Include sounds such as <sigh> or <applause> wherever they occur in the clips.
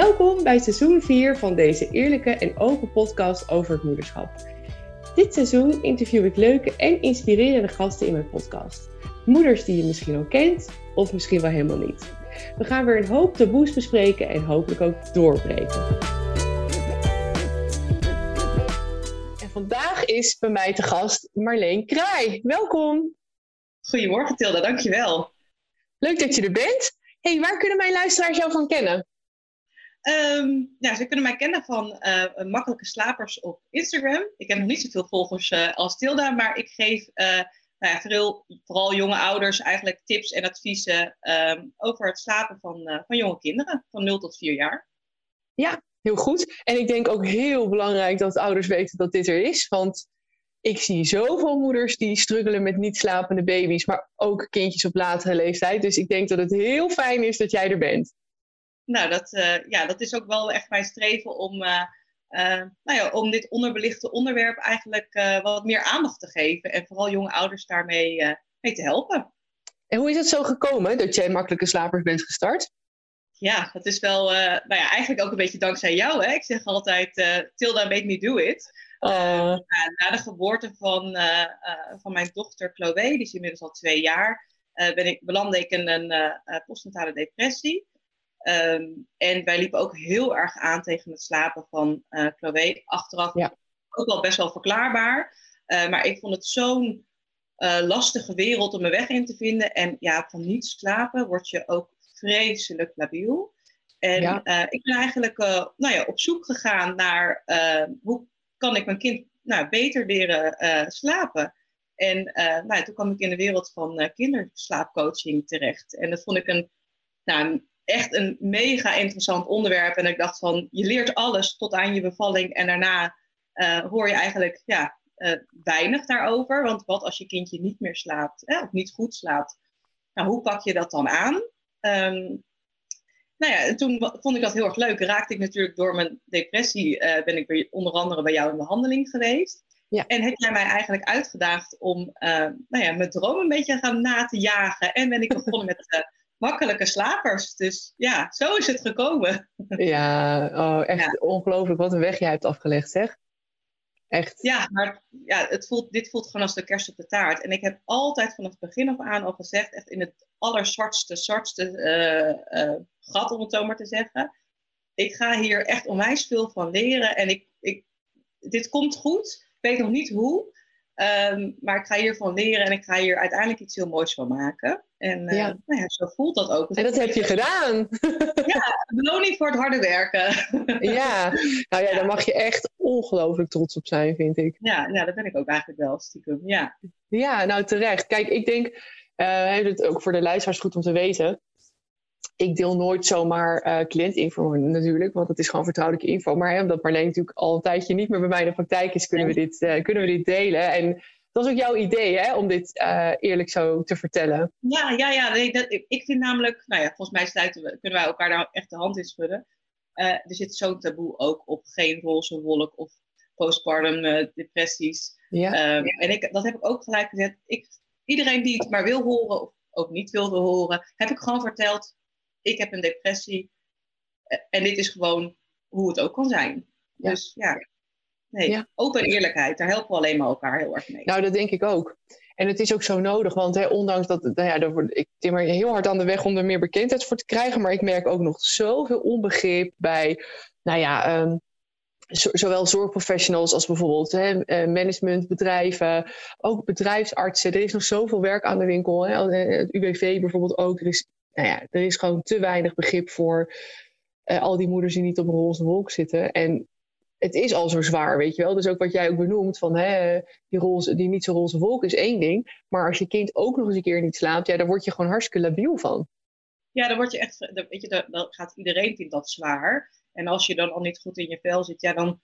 Welkom bij seizoen 4 van deze eerlijke en open podcast over het moederschap. Dit seizoen interview ik leuke en inspirerende gasten in mijn podcast. Moeders die je misschien al kent of misschien wel helemaal niet. We gaan weer een hoop taboes bespreken en hopelijk ook doorbreken. En vandaag is bij mij te gast Marleen Kraai. Welkom. Goedemorgen Tilda, dankjewel. Leuk dat je er bent. hey, waar kunnen mijn luisteraars jou van kennen? Um, ja, ze kunnen mij kennen van uh, makkelijke slapers op Instagram. Ik heb nog niet zoveel volgers uh, als Tilda, maar ik geef uh, nou ja, vooral jonge ouders eigenlijk tips en adviezen um, over het slapen van, van jonge kinderen van 0 tot 4 jaar. Ja, heel goed. En ik denk ook heel belangrijk dat ouders weten dat dit er is. Want ik zie zoveel moeders die struggelen met niet slapende baby's, maar ook kindjes op latere leeftijd. Dus ik denk dat het heel fijn is dat jij er bent nou, dat, uh, ja, dat is ook wel echt mijn streven om, uh, uh, nou ja, om dit onderbelichte onderwerp eigenlijk wat meer aandacht te geven. En vooral jonge ouders daarmee mee te helpen. En hoe is het zo gekomen dat jij makkelijke slapers bent gestart? Ja, dat is wel, nou ja, eigenlijk ook een beetje dankzij jou. Hè? Ik zeg altijd, Tilda, make me do it. na de geboorte van, van mijn dochter Chloe, die is inmiddels al twee jaar, ben ik, belandde ik in een postnatale depressie. Um, en wij liepen ook heel erg aan tegen het slapen van uh, Chloe. Achteraf ja. ook wel best wel verklaarbaar. Uh, maar ik vond het zo'n uh, lastige wereld om een weg in te vinden. En ja, van niet slapen word je ook vreselijk labiel. En ja. ik ben eigenlijk nou ja, op zoek gegaan naar hoe kan ik mijn kind nou, beter leren slapen. En nou, toen kwam ik in de wereld van kinderslaapcoaching terecht. En dat vond ik een nou, echt een mega interessant onderwerp. En ik dacht van, je leert alles tot aan je bevalling. En daarna uh, hoor je eigenlijk ja, uh, weinig daarover. Want wat als je kindje niet meer slaapt, hè, of niet goed slaapt? Nou, hoe pak je dat dan aan? Um, nou ja, en toen vond ik dat heel erg leuk. Raakte ik natuurlijk door mijn depressie, uh, ben ik onder andere bij jou in behandeling geweest. Ja. En heb jij mij eigenlijk uitgedaagd om nou ja, mijn droom een beetje gaan na te jagen. En ben ik begonnen met makkelijke slapers. Dus ja, zo is het gekomen. Ja, oh, echt ongelooflijk wat een weg jij hebt afgelegd, zeg. Echt. Ja, maar ja, het voelt, dit voelt gewoon als de kerst op de taart. En ik heb altijd vanaf het begin af aan al gezegd, echt in het allerzwartste, zwartste uh, uh, gat, om het zo maar te zeggen. Ik ga hier echt onwijs veel van leren. En ik, ik, dit komt goed. Ik weet nog niet hoe. Um, maar ik ga hiervan leren en ik ga hier uiteindelijk iets heel moois van maken. En uh, ja. Nou ja, zo voelt dat ook. En dat heb je gedaan. Ja, beloning voor het harde werken. <laughs> Ja, nou ja, daar mag je echt ongelooflijk trots op zijn, vind ik. Ja, ja dat ben ik ook eigenlijk wel, stiekem. Ja, ja nou terecht. Kijk, ik denk, uh, het ook voor de luisteraars goed om te weten. Ik deel nooit zomaar uh, cliëntinfo natuurlijk, want het is gewoon vertrouwelijke info. Maar hè, omdat Marleen natuurlijk al een tijdje niet meer bij mij in de praktijk is, kunnen we dit, uh, kunnen we dit delen. En dat is ook jouw idee, hè, om dit uh, eerlijk zo te vertellen. Ja, ja, ja. Nee, dat, ik vind namelijk, nou ja, volgens mij sluiten we, kunnen wij elkaar daar echt de hand in schudden. Uh, er zit zo'n taboe ook op geen roze wolk of postpartum uh, depressies. Ja. Um, en ik, dat heb ik ook gelijk gezet. Ik, iedereen die het maar wil horen of ook niet wilde horen, heb ik gewoon verteld. Ik heb een depressie en dit is gewoon hoe het ook kan zijn. Ja. Dus ja, Nee, ja. open eerlijkheid, daar helpen we alleen maar elkaar heel erg mee. Nou, dat denk ik ook. En het is ook zo nodig, want hè, ondanks dat, nou ja, daar word, ik timmer heel hard aan de weg om er meer bekendheid voor te krijgen, maar ik merk ook nog zoveel onbegrip bij, nou ja, um, zowel zorgprofessionals als bijvoorbeeld hè, eh, managementbedrijven, ook bedrijfsartsen. Er is nog zoveel werk aan de winkel. Hè. Het UWV bijvoorbeeld ook. Er is, nou ja, er is gewoon te weinig begrip voor uh, al die moeders die niet op een roze wolk zitten. En het is al zo zwaar, weet je wel. Dus ook wat jij ook benoemt, van hè, die, roze, die niet zo roze wolk is één ding. Maar als je kind ook nog eens een keer niet slaapt, ja, dan word je gewoon hartstikke labiel van. Ja, dan word je echt, weet je, dan gaat iedereen vindt dat zwaar. En als je dan al niet goed in je vel zit, ja, dan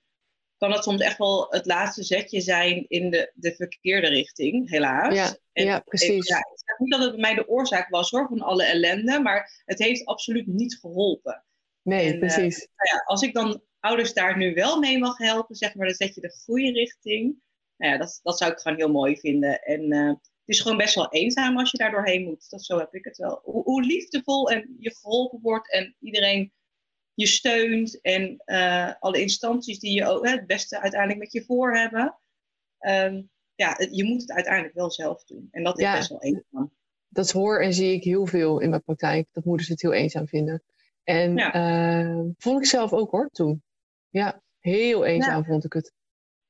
kan het soms echt wel het laatste zetje zijn in de, de verkeerde richting, helaas. Ja, ja precies. ja, ik zeg niet dat het bij mij de oorzaak was hoor, van alle ellende, maar het heeft absoluut niet geholpen. Nee, en, precies. Uh, nou ja, als ik dan ouders daar nu wel mee mag helpen, zeg maar, dan zet je de goede richting. Nou ja, dat, dat zou ik gewoon heel mooi vinden. En uh, het is gewoon best wel eenzaam als je daar doorheen moet. Dat, zo heb ik het wel. Hoe, hoe liefdevol en je geholpen wordt en iedereen je steunt en alle instanties die je ook het beste uiteindelijk met je voor hebben. Ehm, ja, je moet het uiteindelijk wel zelf doen. En dat is best wel eenzaam. Dat hoor en zie ik heel veel in mijn praktijk, dat moeders het heel eenzaam vinden. En ja. vond ik zelf ook hoor, toen. Ja, heel eenzaam vond ik het.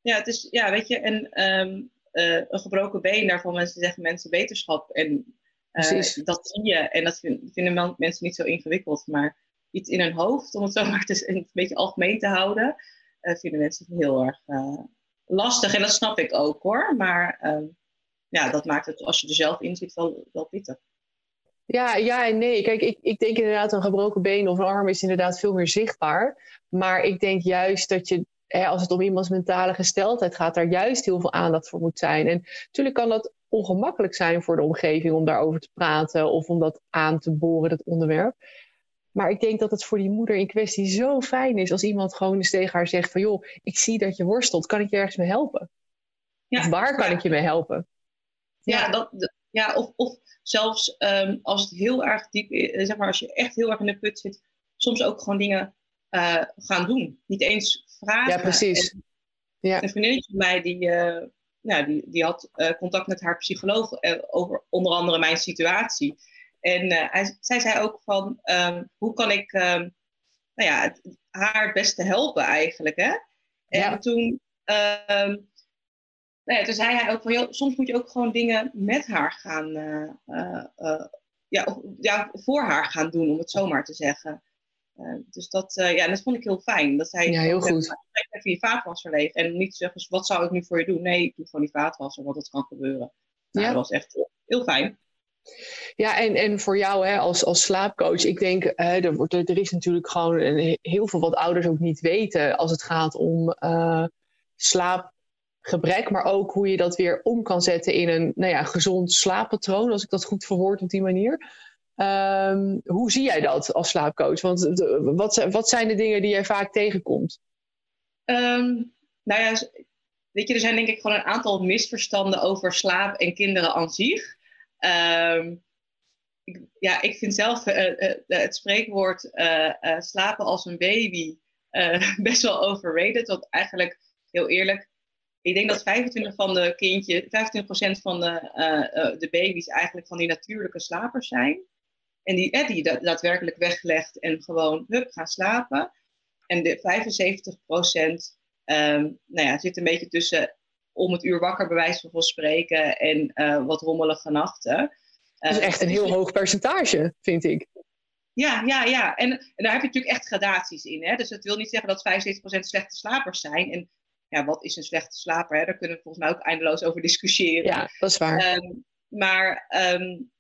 Ja, het is, ja, weet je, en ehm, een gebroken been, daarvan mensen zeggen mensen wetenschap. En uh, dat zie je. En dat vinden mensen niet zo ingewikkeld. Maar iets in hun hoofd, om het zo <laughs> maar te, een beetje algemeen te houden, uh, vinden mensen heel erg uh, lastig. En dat snap ik ook hoor. Maar ehm, ja, dat maakt het als je er zelf in zit wel, wel pittig. Ja, ja en nee. Kijk, ik, ik denk inderdaad een gebroken been of een arm is inderdaad veel meer zichtbaar. Maar ik denk juist dat je, hè, als het om iemands mentale gesteldheid gaat, daar juist heel veel aandacht voor moet zijn. En natuurlijk kan dat ongemakkelijk zijn voor de omgeving om daarover te praten of om dat aan te boren, dat onderwerp. Maar ik denk dat het voor die moeder in kwestie zo fijn is als iemand gewoon eens tegen haar zegt van joh, ik zie dat je worstelt, kan ik je ergens mee helpen? Ja, of waar kan ik je mee helpen? Ja, dat, ja of, of zelfs ehm, als het heel erg diep is, zeg maar als je echt heel erg in de put zit, soms ook gewoon dingen uh, gaan doen. Niet eens vragen. Ja, precies. ja. Een vriendinnetje van mij die, uh, nou, die, die had uh, contact met haar psycholoog over onder andere mijn situatie. En hij, zij zei ook van, um, hoe kan ik um, nou ja, haar het beste helpen eigenlijk. Hè? En ja. toen, um, nou ja, toen zei hij ook van, joh, soms moet je ook gewoon dingen met haar gaan, ja, ja, voor haar gaan doen, om het zo maar te zeggen. Uh, dus dat, uh, ja, dat vond ik heel fijn. Dat hij ja, heel goed. even je vaatwasser leeg. En niet zeggen, wat zou ik nu voor je doen? Nee, ik doe gewoon die vaatwasser, want dat kan gebeuren. Nou, ja. Dat was echt heel fijn. Ja, en, en voor jou hè, als, als slaapcoach, ik denk, hè, er, wordt, er is natuurlijk gewoon heel veel wat ouders ook niet weten als het gaat om uh, slaapgebrek, maar ook hoe je dat weer om kan zetten in een nou ja, gezond slaappatroon, als ik dat goed verwoord op die manier. Um, hoe zie jij dat als slaapcoach? Want de, wat, wat zijn de dingen die jij vaak tegenkomt? Um, nou ja, weet je, er zijn denk ik gewoon een aantal misverstanden over slaap en kinderen aan zich. Um, ik, ja, ik vind zelf uh, uh, het spreekwoord slapen als een baby <laughs> best wel overrated. Want eigenlijk, heel eerlijk, ik denk dat 25 van de kindjes, 25% van de, de baby's eigenlijk van die natuurlijke slapers zijn. En die, eh, daadwerkelijk weggelegd en gewoon hup, gaan slapen. En de 75 procent um, nou ja, zit een beetje tussen om het uur wakker, bij wijze van spreken, en uh, wat rommelige nachten. Dat is echt een heel hoog percentage, vind ik. Ja, ja, ja. En, en daar heb je natuurlijk echt gradaties in. Hè? Dus het wil niet zeggen dat 75% slechte slapers zijn. En ja, wat is een slechte slaper? Hè? Daar kunnen we volgens mij ook eindeloos over discussiëren. Ja, dat is waar. Um, maar um,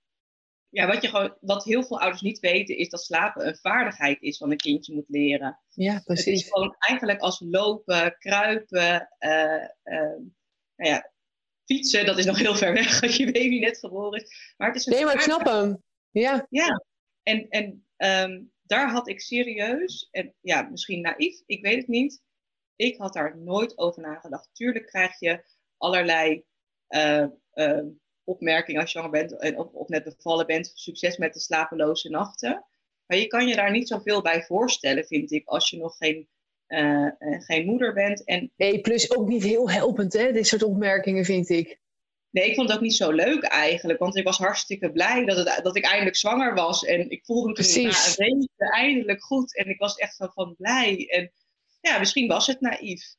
ja, wat, je gewoon, wat heel veel ouders niet weten, is dat slapen een vaardigheid is wat een kindje moet leren. Ja, precies. Het is gewoon eigenlijk als lopen, kruipen, uh, uh, nou ja, fietsen, dat is nog heel ver weg <laughs> als je baby net geboren is. Maar het is een nee, maar ik snap hem. Ja. Ja, en, en um, daar had ik serieus, en ja, misschien naïef, ik weet het niet. Ik had daar nooit over nagedacht. Tuurlijk krijg je allerlei uh, opmerking als je jonger bent en of, of net bevallen bent. Succes met de slapeloze nachten. Maar je kan je daar niet zoveel bij voorstellen, vind ik, als je nog geen, uh, geen moeder bent. En... Nee, plus ook niet heel helpend, hè, dit soort opmerkingen, vind ik. Nee, ik vond het ook niet zo leuk eigenlijk. Want ik was hartstikke blij dat, het, dat ik eindelijk zwanger was. En ik voelde me toen na een week eindelijk goed. En ik was echt zo van blij. En ja, misschien was het naïef.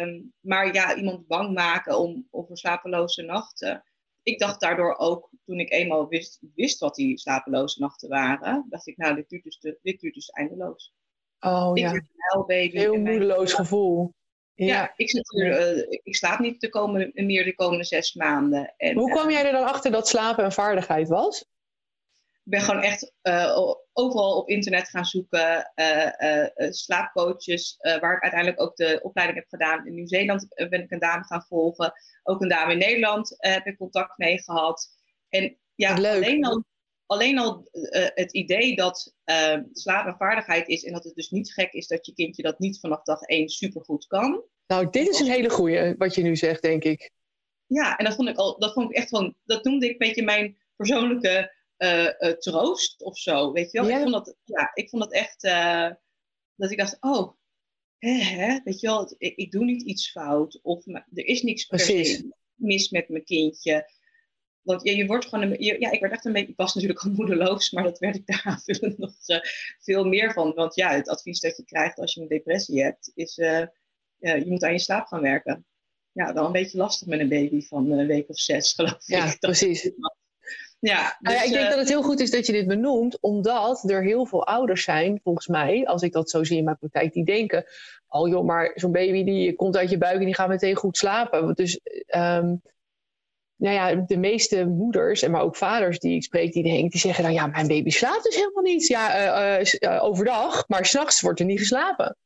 Um, maar ja, iemand bang maken om over slapeloze nachten ik dacht daardoor ook, toen ik eenmaal wist, wist wat die slapeloze nachten waren, dacht ik, nou, dit duurt dus, de, dit duurt dus eindeloos. Oh ik ja. Een Heel moedeloos gevoel. Ja, ja ik, zit uh, ik slaap niet de komende, meer de komende zes maanden. En, Hoe kwam uh, jij er dan achter dat slapen een vaardigheid was? Ik ben gewoon echt uh, overal op internet gaan zoeken. slaapcoaches, waar ik uiteindelijk ook de opleiding heb gedaan. In Nieuw-Zeeland ben ik een dame gaan volgen ook een dame in Nederland uh, heb ik contact mee gehad. En ja, alleen al, alleen al uh, het idee dat uh, slaap een vaardigheid is en dat het dus niet gek is dat je kindje dat niet vanaf dag één supergoed kan. Nou, dit is een hele goeie, wat je nu zegt, denk ik. Ja, en dat vond ik, al, dat vond ik echt gewoon, dat noemde ik een beetje mijn persoonlijke troost of zo, weet je wel. Ja. Ik, vond dat, ja, ik vond dat echt dat ik dacht, oh, hè, hè, weet je wel, ik, ik, doe niet iets fout. Of er is niks Precies. mis met mijn kindje. Want ja, je wordt gewoon een, ja, ik werd echt een beetje, ik was natuurlijk al <laughs> moedeloos, maar dat werd ik daar <laughs> aanvullend nog uh, veel meer van. Want ja, het advies dat je krijgt als je een depressie hebt, is uh, je moet aan je slaap gaan werken. Ja, wel een beetje lastig met een baby van een week of zes, <laughs> geloof ik. Ja, precies. Ja, nou ja, ik denk dus, dat het heel goed is dat je dit benoemt, omdat er heel veel ouders zijn, volgens mij, als ik dat zo zie in mijn praktijk, die denken: Oh joh, maar zo'n baby die komt uit je buik en die gaat meteen goed slapen. Dus um, nou ja, de meeste moeders, en maar ook vaders die ik spreek, die denken, die zeggen dan, ja, mijn baby slaapt dus helemaal niet. Ja, uh, uh, overdag, maar s'nachts wordt er niet geslapen.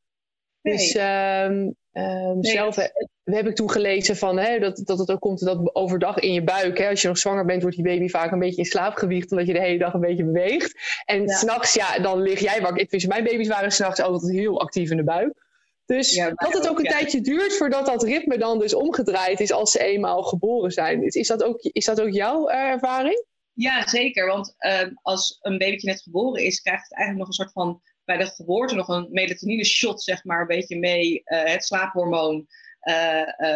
Dus um, um, nee, zelf heb ik toen gelezen van, hè, dat, dat het ook komt dat overdag in je buik, hè, als je nog zwanger bent, wordt die baby vaak een beetje in slaap gewiegd, omdat je de hele dag een beetje beweegt. En ja. s'nachts, ja, dan lig jij wakker. Mijn baby's waren s'nachts altijd heel actief in de buik. Dus dat het ook een tijdje duurt voordat dat ritme dan dus omgedraaid is als ze eenmaal geboren zijn. Is, dat, ook, is dat ook jouw uh, ervaring? Ja, zeker. Want uh, als een babytje net geboren is, krijgt het eigenlijk nog een soort van bij de geboorte nog een melatonine shot, zeg maar, een beetje mee, uh, het slaaphormoon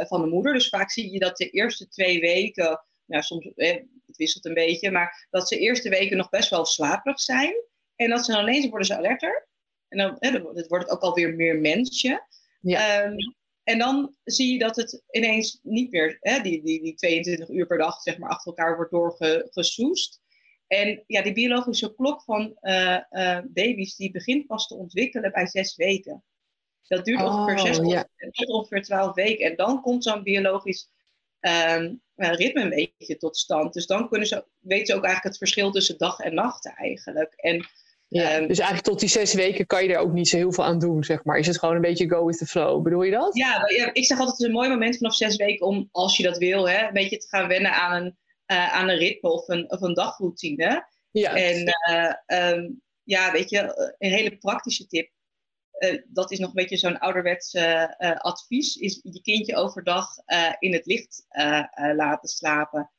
van de moeder. Dus vaak zie je dat de eerste twee weken, nou, soms het wisselt een beetje, maar dat ze de eerste weken nog best wel slaperig zijn. En dat ze dan ineens worden ze alerter. En dan, hè, dan wordt het ook alweer meer mensje. Ja. Um, en dan zie je dat het ineens niet meer, hè, die, die, die 22 uur per dag, zeg maar, achter elkaar wordt doorgesoest. En ja, die biologische klok van uh, uh, baby's, die begint pas te ontwikkelen bij zes weken. Dat duurt oh, ongeveer zes tot ongeveer twaalf weken. En dan komt zo'n biologisch um, ritme een beetje tot stand. Dus dan kunnen ze, weten ze ook eigenlijk het verschil tussen dag en nacht eigenlijk. En ja, ehm, dus eigenlijk tot die zes weken kan je er ook niet zo heel veel aan doen, zeg maar. Is het gewoon een beetje go with the flow? Bedoel je dat? Ja, ik zeg altijd het is een mooi moment vanaf zes weken om, als je dat wil, hè, een beetje te gaan wennen aan een, uh, aan een ritme of een, of een dagroutine. Ja. En uh, um, ja, weet je, een hele praktische tip. Uh, dat is nog een beetje zo'n ouderwets advies. Is je kindje overdag in het licht laten slapen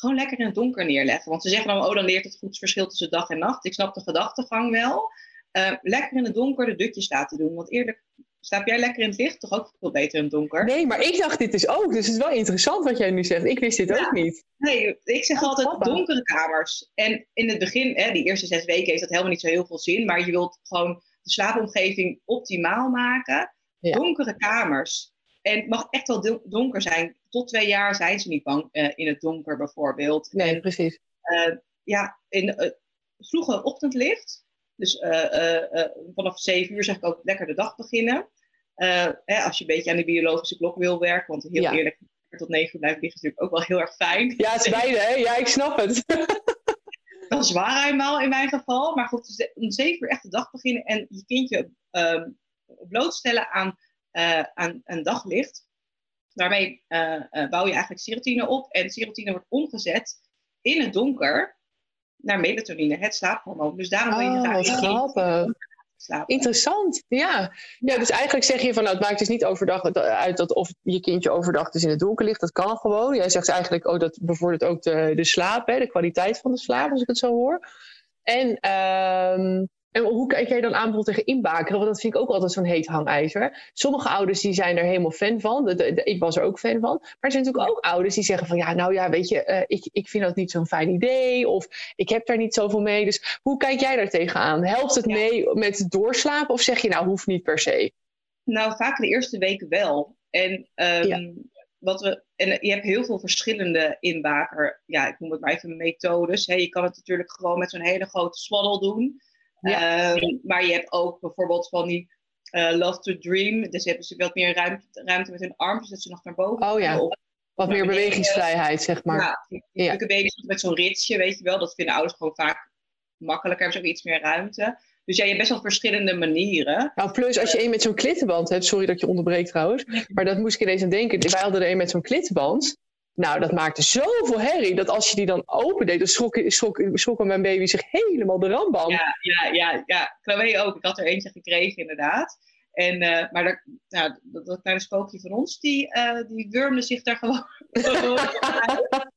gewoon lekker in het donker neerleggen. Want ze zeggen dan, oh, dan leert het goed het verschil tussen dag en nacht. Ik snap de gedachtegang wel. Uh, lekker in het donker de dutjes laten doen. Want eerlijk, slaap jij lekker in het licht? Toch ook veel beter in het donker? Nee, maar ik dacht dit dus ook. Dus het is wel interessant wat jij nu zegt. Ik wist dit ook niet. Nee, ik zeg altijd donkere kamers. En in het begin, hè, die eerste zes weken, heeft dat helemaal niet zo heel veel zin. Maar je wilt gewoon de slaapomgeving optimaal maken. Donkere kamers. En het mag echt wel donker zijn. Tot twee jaar zijn ze niet bang uh, in het donker bijvoorbeeld. Nee, precies. Uh, ja, in uh, vroege ochtendlicht. Dus vanaf zeven uur zeg ik ook lekker de dag beginnen. Hè, als je een beetje aan de biologische klok wil werken. Want heel ja. eerlijk, tot negen uur blijven liggen is natuurlijk ook wel heel erg fijn. Ja, het is beide, hè? Ja, ik snap het. <laughs> dat is waar eenmaal in mijn geval. Maar goed, om zeven uur echt de dag beginnen en je kindje um, blootstellen aan uh, aan, aan daglicht. Daarmee uh, uh, bouw je eigenlijk serotine op. En serotine wordt omgezet in het donker naar melatonine, het slaaphormoon. Dus daarom wil je oh, graag grappig. Interessant, ja. ja. Dus eigenlijk zeg je van nou, het maakt dus niet overdag uit dat of je kindje overdag dus in het donker ligt. Dat kan gewoon. Jij zegt eigenlijk ook oh, dat bevordert ook de, de slaap, hè, de kwaliteit van de slaap, als ik het zo hoor. En um, en hoe kijk jij dan aan bijvoorbeeld tegen inbakeren? Want dat vind ik ook altijd zo'n heet hangijzer. Sommige ouders die zijn er helemaal fan van. De, de, ik was er ook fan van. Maar er zijn natuurlijk ook ouders die zeggen van... ja, nou ja, weet je, uh, ik, ik vind dat niet zo'n fijn idee. Of ik heb daar niet zoveel mee. Dus hoe kijk jij daar tegenaan? Helpt het mee met doorslapen? Of zeg je nou, hoeft niet per se? Nou, vaak de eerste weken wel. En, um, ja. wat we, en je hebt heel veel verschillende inbaker... ja, ik noem het maar even methodes. Hè. Je kan het natuurlijk gewoon met zo'n hele grote swaddel doen... Ja. Um, maar je hebt ook bijvoorbeeld van die uh, Love to Dream. Dus hebben ze wat meer ruimte, ruimte met hun armpjes, dat ze nog naar boven Oh ja, op. wat meer bewegingsvrijheid, zeg maar. Ja, ja. baby's met zo'n ritsje, weet je wel. Dat vinden ouders gewoon vaak makkelijker. Hebben ze ook iets meer ruimte. Dus ja, je hebt best wel verschillende manieren. Nou, plus als je een met zo'n klittenband hebt, sorry dat je onderbreekt trouwens, maar dat moest ik ineens aan denken. Wij hadden er een met zo'n klittenband. Nou, dat maakte zoveel herrie dat als je die dan opendeed, dan schrok, schrok, schrok mijn baby zich helemaal de rambam. Ja, ja, ja, ja. Chloe ook. Ik had er eentje gekregen, inderdaad. En, uh, maar dat, nou, dat, dat kleine spookje van ons, die, uh, die wurmde zich daar gewoon <laughs>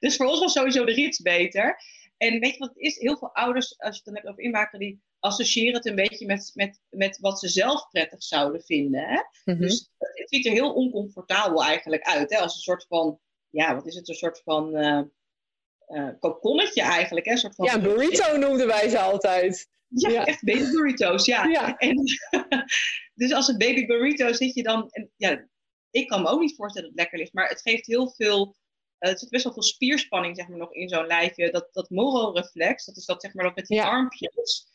Dus voor ons was sowieso de rits beter. En weet je wat het is? Heel veel ouders, als je het dan hebt over inmaken, die associëren het een beetje met, met, met wat ze zelf prettig zouden vinden. Hè? Mhm. Dus het ziet er heel oncomfortabel eigenlijk uit. Hè? Als een soort van, ja, wat is het? Een soort van eh, kokonnetje eigenlijk. Hè? Een soort van Ja, burrito noemden wij ze altijd. Ja, Ja. echt baby burritos, ja. Ja. <laughs> En, <laughs> dus als een baby burrito zit je dan... En, ja, ik kan me ook niet voorstellen dat het lekker ligt, maar het geeft heel veel... er zit best wel veel spierspanning zeg maar, nog in zo'n lijfje. Dat, dat mororeflex, dat is dat zeg maar dat met die Ja. armpjes.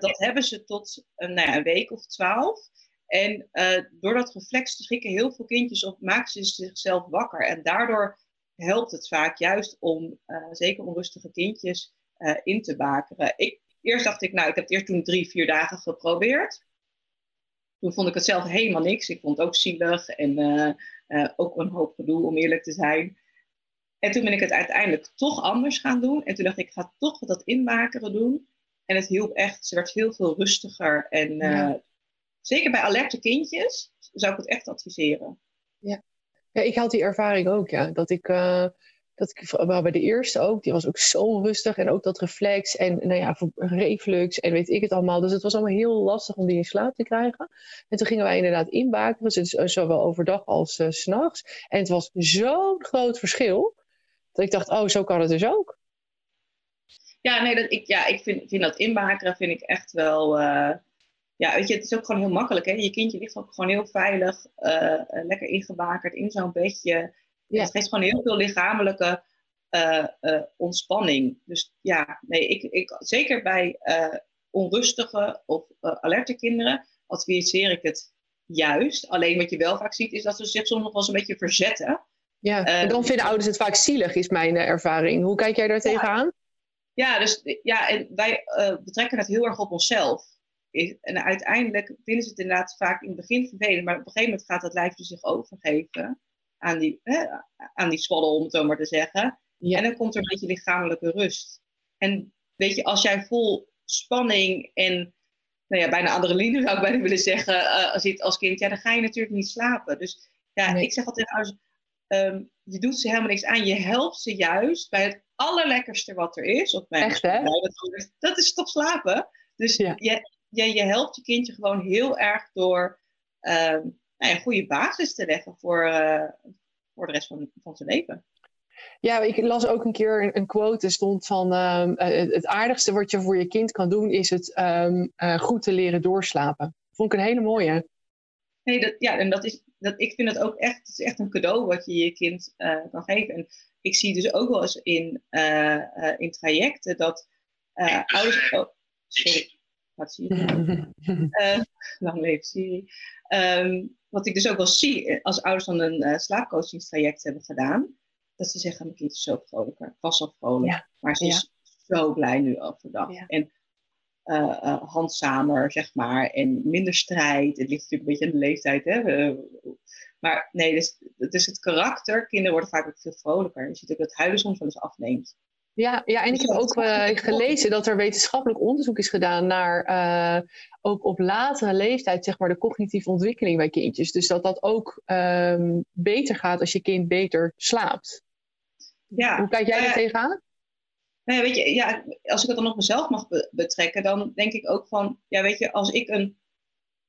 Dat hebben ze tot nou ja, een week of twaalf. En eh, door dat reflex te schrikken heel veel kindjes op, maken ze zichzelf wakker. En daardoor helpt het vaak juist om eh, zeker onrustige kindjes eh, in te bakeren. Ik, eerst dacht ik, nou, ik heb het eerst toen drie, vier dagen geprobeerd. Toen vond ik het zelf helemaal niks. Ik vond het ook zielig en ook een hoop gedoe, om eerlijk te zijn. En toen ben ik het uiteindelijk toch anders gaan doen. En toen dacht ik, ik ga toch dat inmakeren doen. En het hielp echt. Ze werd heel veel rustiger. En Ja. Zeker bij alerte kindjes zou ik het echt adviseren. Ja, ik had die ervaring ook, ja. Dat ik, eh, dat ik maar bij de eerste ook, die was ook zo rustig. En ook dat reflex en nou ja, reflux en weet ik het allemaal. Dus het was allemaal heel lastig om die in slaap te krijgen. En toen gingen wij inderdaad inbakeren, dus eh, zowel overdag als s s'nachts. En het was zo'n groot verschil, dat ik dacht, oh, zo kan het dus ook. Ja, nee, dat, ik, ja, ik vind, vind dat inbakeren vind ik echt wel. Ja, weet je, het is ook gewoon heel makkelijk. Hè? Je kindje ligt ook gewoon heel veilig, eh, eh, lekker ingebakerd in zo'n bedje. Ja. Het geeft gewoon heel veel lichamelijke eh, ontspanning. Dus ja, nee, ik, ik, zeker bij onrustige of alerte kinderen adviseer ik het juist. Alleen wat je wel vaak ziet, is dat ze zich soms nog wel eens een beetje verzetten. Ja, en dan vinden ouders het vaak zielig, is mijn ervaring. Hoe kijk jij daar tegenaan? Ja, dus ja, en wij betrekken het heel erg op onszelf. Is- En uiteindelijk vinden ze het inderdaad vaak in het begin vervelend, maar op een gegeven moment gaat het lijfje zich overgeven aan die, hè, aan die om het zo maar te zeggen. Ja. En dan komt er een beetje lichamelijke rust. En weet je, als jij vol spanning en nou ja, bijna adrenaline zou ik bijna willen zeggen, eh, zit als kind, ja, dan ga je natuurlijk niet slapen. Dus ja, Nee. ik zeg altijd ouders, ehm, je doet ze helemaal niks aan. Je helpt ze juist bij het allerlekkerste wat er is. Of bij Echt, hè? dat, dat is toch slapen. Dus Ja. je, je, je helpt je kindje gewoon heel erg door ehm, nou ja, een goede basis te leggen voor, eh, voor de rest van, van zijn leven. Ja, ik las ook een keer een, een quote. Er stond van: ehm, eh, het, aardigste wat je voor je kind kan doen, is het ehm, eh, goed te leren doorslapen. Vond ik een hele mooie. Nee, dat, ja, en dat is, dat, ik vind het ook echt, het is echt een cadeau wat je je kind eh, kan geven. En ik zie dus ook wel eens in, eh, eh, in trajecten dat eh, ouders. Oh, sorry, gaat Siri. <laughs> Eh, lang leven Siri. Ehm, wat ik dus ook wel zie, eh, als ouders dan een eh, slaapcoachingstraject hebben gedaan, dat ze zeggen: Mijn kind is zo vrolijker. Ik was al vrolijk, Ja. maar ze Ja. is zo blij nu overdag. Ja. En handzamer, zeg maar, en minder strijd. Het ligt natuurlijk een beetje aan de leeftijd, hè. Maar nee, dus, het is het karakter. Kinderen worden vaak ook veel vrolijker. Je ziet ook dat huilen soms wel eens afneemt. Ja, ja, en ik heb ook eh, gelezen dat er wetenschappelijk onderzoek is gedaan naar eh, ook op latere leeftijd, zeg maar, de cognitieve ontwikkeling bij kindjes. Dus dat dat ook ehm, beter gaat als je kind beter slaapt. Ja. Hoe kijk jij daar ja, tegenaan? Nou ja, weet je, ja, als ik het dan op mezelf mag be- betrekken, dan denk ik ook van, ja, weet je, als ik een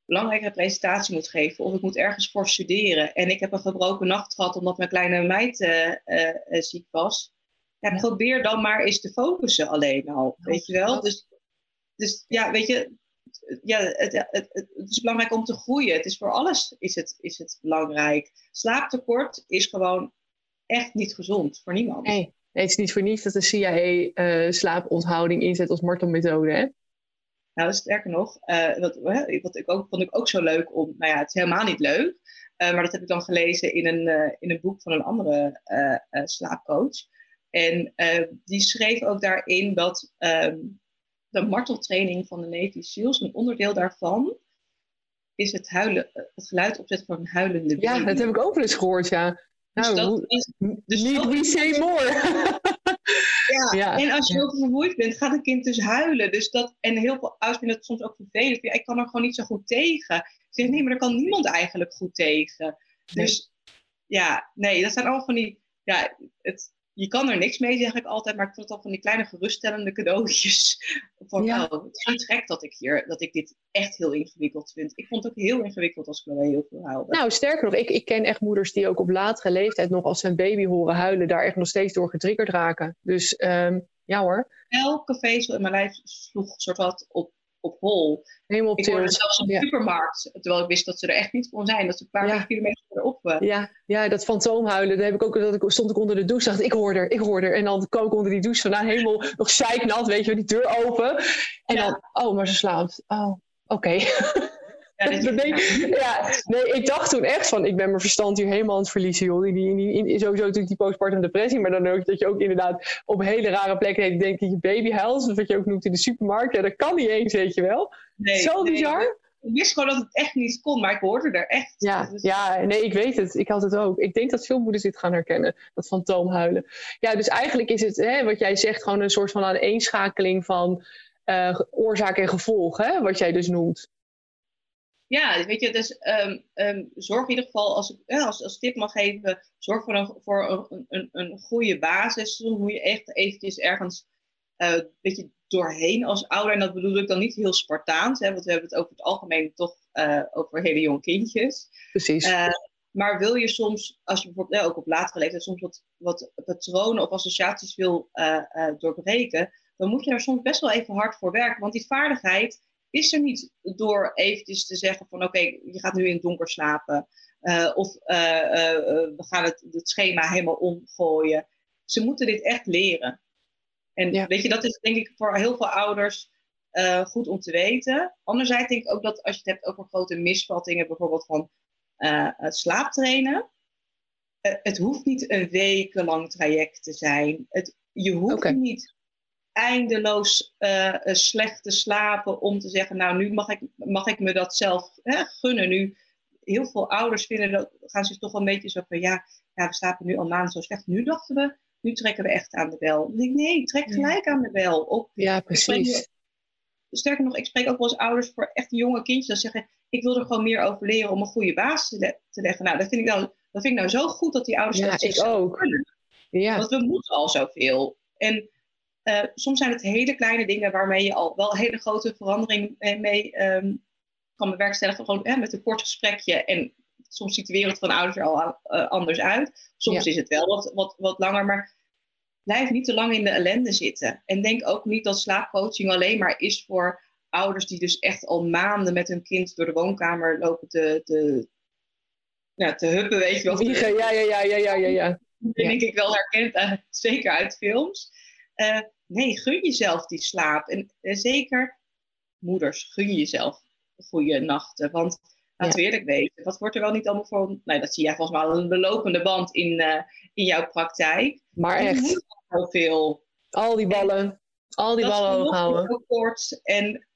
belangrijke presentatie moet geven of ik moet ergens voor studeren en ik heb een gebroken nacht gehad omdat mijn kleine meid eh, eh, eh, ziek was, ja, probeer dan maar eens te focussen alleen al, weet je wel? Dus, dus ja, weet je, ja, het, het, het, is belangrijk om te groeien. Het is voor alles is het, is het belangrijk. Slaaptekort is gewoon echt niet gezond voor niemand. Nee, nee, het is niet voor niets dat de CIA eh, slaaponthouding inzet als martelmethode. Hè? Nou, sterker nog, eh, wat, wat ik ook, vond ik ook zo leuk om. Nou ja, het is helemaal niet leuk. eh, maar dat heb ik dan gelezen in een, in een boek van een andere slaapcoach. En eh, die schreef ook daarin dat ehm, de marteltraining van de Navy SEALs, een onderdeel daarvan, is het, huilen, het geluid opzetten van een huilende baby. Ja, dat heb ik ook wel eens gehoord, ja. Dus Nou, dat hoe- is, dus dat- we say more. <laughs> Ja, Ja, en als je heel vermoeid bent, gaat een kind dus huilen. Dus dat, en heel veel ouders vinden het soms ook vervelend. Ja, ik kan er gewoon niet zo goed tegen. Ik zeg, nee, maar daar kan niemand eigenlijk goed tegen. Dus ja, nee, dat zijn allemaal van die... Ja, het, je kan er niks mee, zeg ik altijd, maar ik het al van die kleine geruststellende cadeautjes. Van, ja. oh, het is niet gek dat ik hier, dat ik dit echt heel ingewikkeld vind. Ik vond het ook heel ingewikkeld als Chloe heel veel huilde. Nou, sterker nog, ik, ik ken echt moeders die ook op latere leeftijd nog als ze een baby horen huilen, daar echt nog steeds door getriggerd raken. Dus um, ja hoor. Elke vezel in mijn lijf sloeg soort wat op op hol. Helemaal op ik hoorde zelfs op de supermarkt, terwijl ik wist dat ze er echt niet kon zijn. Dat ze een paar ja. kilometer erop. Uh. Ja, ja, dat fantoomhuilen, daar heb ik ook, dat ik, stond ik onder de douche, dacht ik, hoor er, ik hoor er. En dan kwam ik onder die douche vandaan, helemaal nog zeiknat, weet je, die deur open. En dan, oh, maar ze slaapt. Oh, oké. <laughs> Ja, <laughs> nee, ja, nee, ik dacht toen echt van, ik ben mijn verstand hier helemaal aan het verliezen, joh. Die, die, die, sowieso natuurlijk die postpartum depressie, maar dan ook dat je ook inderdaad op hele rare plekken denkt dat je baby huilt, wat je ook noemt in de supermarkt. Ja, dat kan niet eens, weet je wel. Nee, Zo bizar. Ik wist gewoon dat het echt niet kon, maar ik hoorde er echt. Ja, dus... ja, nee, ik weet het. Ik had het ook. Ik denk dat veel moeders dit gaan herkennen, dat fantoomhuilen. Ja, dus eigenlijk is het, hè, wat jij zegt, gewoon een soort van aaneenschakeling van uh, oorzaak en gevolg, hè, wat jij dus noemt. Ja, weet je, dus um, um, zorg in ieder geval, als ik als, als tip mag geven, zorg voor een, voor een, een, een goede basis. Dan moet je echt eventjes ergens uh, een beetje doorheen als ouder. En dat bedoel ik dan niet heel Spartaans, hè, want we hebben het over het algemeen toch uh, over hele jonge kindjes. Precies. Uh, maar wil je soms, als je bijvoorbeeld ook op latere leeftijd soms wat, wat patronen of associaties wil doorbreken, dan moet je er soms best wel even hard voor werken. Want die vaardigheid is er niet door eventjes te zeggen van oké, je gaat nu in het donker slapen. Uh, of uh, uh, we gaan het, het schema helemaal omgooien. Ze moeten dit echt leren. En weet je, dat is denk ik voor heel veel ouders goed om te weten. Anderzijds denk ik ook dat als je het hebt over grote misvattingen, bijvoorbeeld van het slaaptrainen. het hoeft niet een wekenlang traject te zijn. Het, je hoeft okay. niet eindeloos uh, slecht te slapen om te zeggen, nou nu mag ik, mag ik me dat zelf hè, gunnen. Nu, heel veel ouders vinden dat, gaan zich toch een beetje zo van, ja, ja, we slapen nu al maanden zo slecht. Nu dachten we, nu trekken we echt aan de bel. Ik, nee, trek gelijk aan de bel. Op, ja, precies. sterker nog, ik spreek ook wel eens ouders voor echt jonge kindjes dat zeggen, ik wil er gewoon meer over leren om een goede basis te, te leggen. Nou, dat vind ik nou, dat vind ik nou zo goed dat die ouders ja, dat ik ook. Kunnen. Ja. Want we moeten al zoveel. En uh, soms zijn het hele kleine dingen waarmee je al wel hele grote verandering mee um, kan bewerkstelligen. Gewoon met een kort gesprekje. En soms ziet de wereld van ouders er al uh, anders uit. Soms ja. is het wel wat, wat, wat langer. Maar blijf niet te lang in de ellende zitten. En denk ook niet dat slaapcoaching alleen maar is voor ouders die dus echt al maanden met hun kind door de woonkamer lopen te, te, ja, te huppen, weet je wel. Ja, ja, ja, ja, ja, ja. ja. Dat denk ik wel herkend, zeker uit films. Uh, nee, gun jezelf die slaap. En, zeker moeders, gun jezelf goede nachten. Want laten we eerlijk weten, wat wordt er wel niet allemaal voor... Nou, dat zie jij volgens mij al een belopende band in, uh, in jouw praktijk. Maar echt. Heel veel. Al die ballen. Al die ballen houden. Kort. En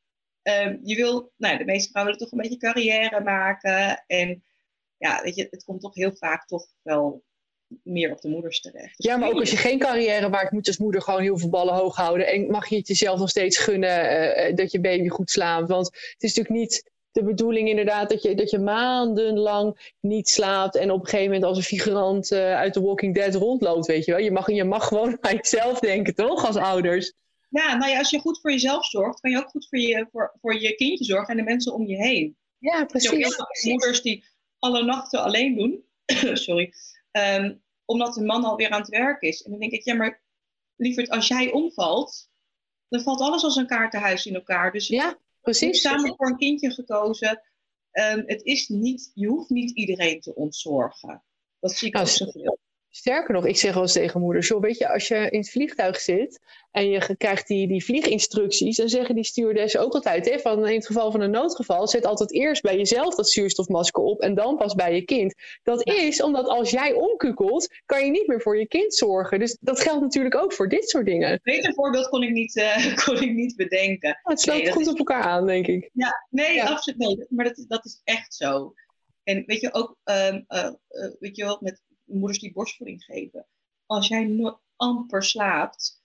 uh, je wil, nou, de meeste vrouwen willen toch een beetje carrière maken. En ja, weet je, het komt toch heel vaak toch wel meer op de moeders terecht. Dus ja, maar ook als je geen carrière maakt, moet je als moeder gewoon heel veel ballen hoog houden. En mag je het jezelf nog steeds gunnen uh, dat je baby goed slaapt. Want het is natuurlijk niet de bedoeling inderdaad dat je, dat je maandenlang niet slaapt en op een gegeven moment als een figurant uh, uit The Walking Dead rondloopt, weet je wel. Je mag, je mag gewoon <laughs> aan jezelf denken, toch, als ouders? Ja, nou ja, als je goed voor jezelf zorgt, kan je ook goed voor je, voor, voor je kindje zorgen en de mensen om je heen. Ja, precies. Ook moeders die alle nachten alleen doen. <clears throat> Sorry. Um, omdat de man alweer aan het werk is. En dan denk ik, ja, maar lieverd, als jij omvalt, dan valt alles als een kaartenhuis in elkaar. Dus ja, precies. samen voor een kindje gekozen. Um, het is niet, je hoeft niet iedereen te ontzorgen. Dat zie ik nou, ook zoveel. Sterker nog, ik zeg wel eens tegen moeders, zo weet je, als je in het vliegtuig zit en je krijgt die, die vlieginstructies, dan zeggen die stewardessen ook altijd, hè, van in het geval van een noodgeval, zet altijd eerst bij jezelf dat zuurstofmasker op en dan pas bij je kind. Dat is omdat als jij omkukelt, kan je niet meer voor je kind zorgen. Dus dat geldt natuurlijk ook voor dit soort dingen. Beter voorbeeld kon ik niet, uh, <laughs> kon ik niet bedenken. Oh, het sluit goed op elkaar aan, denk ik. Ja, nee, absoluut nee. Maar dat, dat is echt zo. En weet je ook, um, uh, uh, weet je wel, met moeders die borstvoeding geven. Als jij no amper slaapt,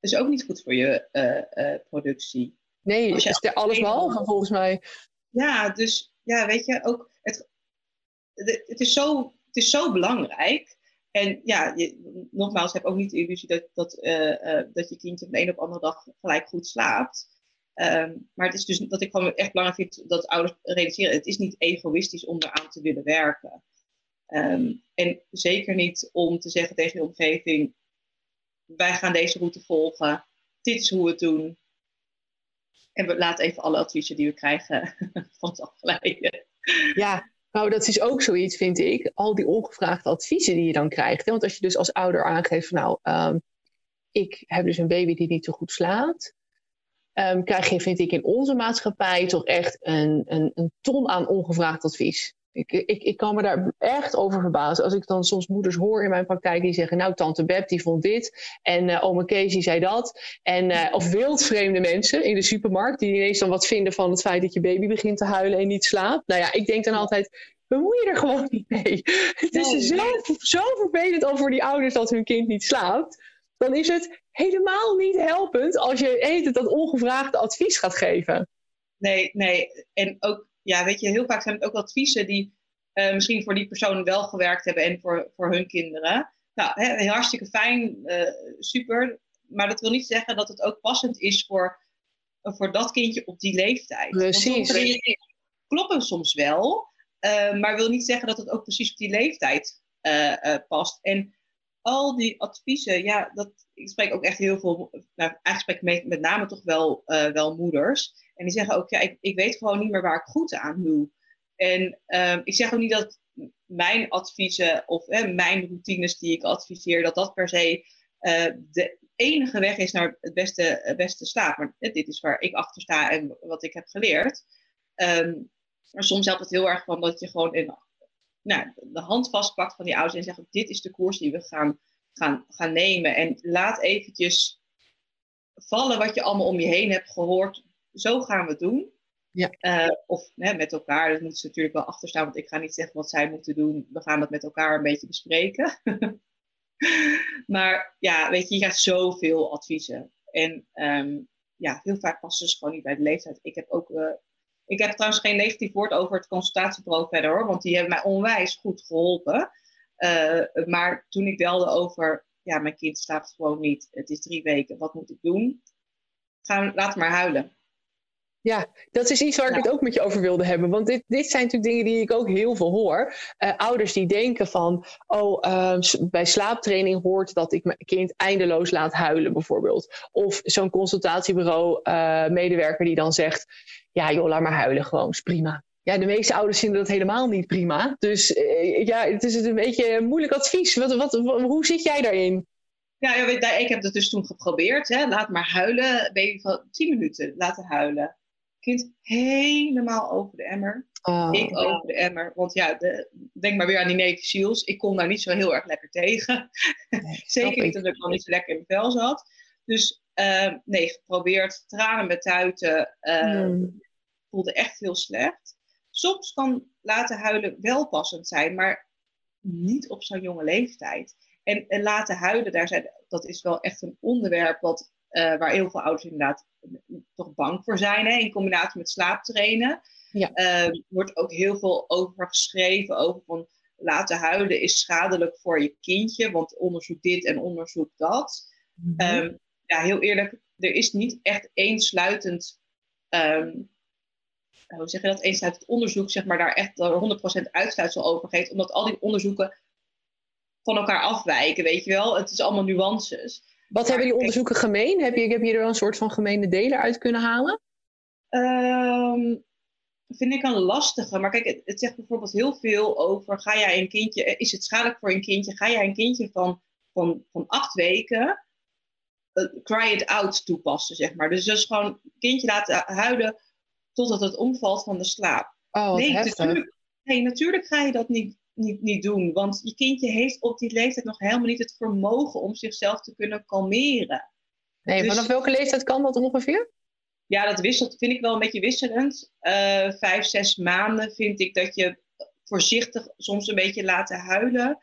is ook niet goed voor je uh, uh, productie. Nee, als is er alles behalve volgens mij. Ja, dus ja, weet je, ook het, het, is, zo, het is zo belangrijk. En ja, je, nogmaals, heb ook niet de illusie dat, dat, uh, dat je kindje van de een op de andere dag gelijk goed slaapt. Ehm, maar het is dus dat ik gewoon echt belangrijk vind dat ouders realiseren. Het is niet egoïstisch om eraan te willen werken. Ehm, en zeker niet om te zeggen tegen je omgeving: wij gaan deze route volgen. Dit is hoe we het doen. En we laten even alle adviezen die we krijgen <laughs> van afgeleiden. Ja, nou, dat is ook zoiets, vind ik. Al die ongevraagde adviezen die je dan krijgt. Want als je dus als ouder aangeeft, van, nou, um, ik heb dus een baby die niet zo goed slaapt. Um, krijg je, vind ik, in onze maatschappij toch echt een, een, een ton aan ongevraagd advies. Ik, ik, ik kan me daar echt over verbazen. Als ik dan soms moeders hoor in mijn praktijk die zeggen... nou, tante Beb die vond dit en uh, oma Kees die zei dat. En, uh, of wildvreemde mensen in de supermarkt... die ineens dan wat vinden van het feit dat je baby begint te huilen en niet slaapt. Nou ja, ik denk dan altijd... bemoei je er gewoon niet mee. <laughs> Het is zo, zo vervelend al voor die ouders dat hun kind niet slaapt. Dan is het helemaal niet helpend als je eten dat ongevraagde advies gaat geven. Nee, nee. En ook ja, weet je, heel vaak zijn het ook adviezen die uh, misschien voor die persoon wel gewerkt hebben en voor, voor hun kinderen. Nou, hè, hartstikke fijn, uh, super. Maar dat wil niet zeggen dat het ook passend is voor, voor dat kindje op die leeftijd. Precies. kloppen soms wel, uh, maar wil niet zeggen dat het ook precies op die leeftijd past. En al die adviezen, ja, dat, ik spreek ook echt heel veel, nou, eigenlijk spreek ik met, name toch wel, wel moeders. En die zeggen ook, ja, ik, ik weet gewoon niet meer waar ik goed aan doe. En um, ik zeg ook niet dat mijn adviezen of mijn routines die ik adviseer, dat dat per se uh, de enige weg is naar het beste, beste slaap. Maar dit is waar ik achter sta en wat ik heb geleerd. Um, maar soms helpt het heel erg van dat je gewoon in, nou, de hand vastpakt van die ouders en zegt, dit is de koers die we gaan, gaan, gaan nemen. En laat eventjes vallen wat je allemaal om je heen hebt gehoord zo gaan we het doen. Ja. Uh, of hè, met elkaar, dat moeten ze natuurlijk wel achterstaan, want ik ga niet zeggen wat zij moeten doen. We gaan dat met elkaar een beetje bespreken. <laughs> maar ja, weet je, je krijgt zoveel adviezen. En um, ja, heel vaak passen ze gewoon niet bij de leeftijd. Ik heb ook, uh, ik heb trouwens geen negatief woord over het consultatiebureau verder hoor, want die hebben mij onwijs goed geholpen. Uh, maar toen ik belde over, ja, mijn kind slaapt gewoon niet, het is drie weken, wat moet ik doen? Gaan, laat maar huilen. Ja, dat is iets waar ik het ook met je over wilde hebben. Want dit, dit zijn natuurlijk dingen die ik ook heel veel hoor. Uh, ouders die denken van, oh, uh, bij slaaptraining hoort dat ik mijn kind eindeloos laat huilen bijvoorbeeld. Of zo'n consultatiebureau uh, medewerker die dan zegt, ja joh, laat maar huilen gewoon, is prima. Ja, de meeste ouders vinden dat helemaal niet prima. Dus ja, het is een beetje een moeilijk advies. Wat, wat, wat, hoe zit jij daarin? Ja, ik heb het dus toen geprobeerd. Hè. Laat maar huilen. Baby van 10 minuten laten huilen kind helemaal over de emmer. Oh. Ik over de emmer. Want ja, de, denk maar weer aan die Navy Seals. Ik kon daar niet zo heel erg lekker tegen. <laughs> Zeker niet omdat ik al niet zo lekker in mijn vel zat. Dus uh, nee, geprobeerd. Tranen met tuiten. Uh, mm. Voelde echt heel slecht. Soms kan laten huilen wel passend zijn, maar niet op zo'n jonge leeftijd. En, en laten huilen, daar zijn, dat is wel echt een onderwerp wat uh, waar heel veel ouders inderdaad toch bang voor zijn, hè, in combinatie met slaaptrainen. Ja. Uh, wordt ook heel veel over geschreven, over van laten huilen is schadelijk voor je kindje, want onderzoek dit en onderzoek dat. Mm -hmm. um, ja, heel eerlijk, er is niet echt eensluitend, um, hoe zeg je dat, eensluitend onderzoek, zeg maar, daar echt 100% uitsluitsel over geeft, omdat al die onderzoeken van elkaar afwijken, weet je wel. Het is allemaal nuances. Wat hebben die onderzoeken gemeen? Heb je, heb je er wel een soort van gemene deler uit kunnen halen? Um, vind ik een lastige. Maar kijk, het, het, zegt bijvoorbeeld heel veel over: ga jij een kindje, is het schadelijk voor een kindje? Ga jij een kindje van, van, van acht weken uh, cry it out toepassen, zeg maar? Dus dus gewoon een kindje laten huilen totdat het omvalt van de slaap. Oh, nee, natuurlijk, nee, natuurlijk ga je dat niet niet, niet doen. Want je kindje heeft op die leeftijd nog helemaal niet het vermogen om zichzelf te kunnen kalmeren. Nee, dus, vanaf welke leeftijd kan dat ongeveer? Ja, dat wisselt, vind ik wel een beetje wisselend. Uh, vijf, zes maanden vind ik dat je voorzichtig soms een beetje laten huilen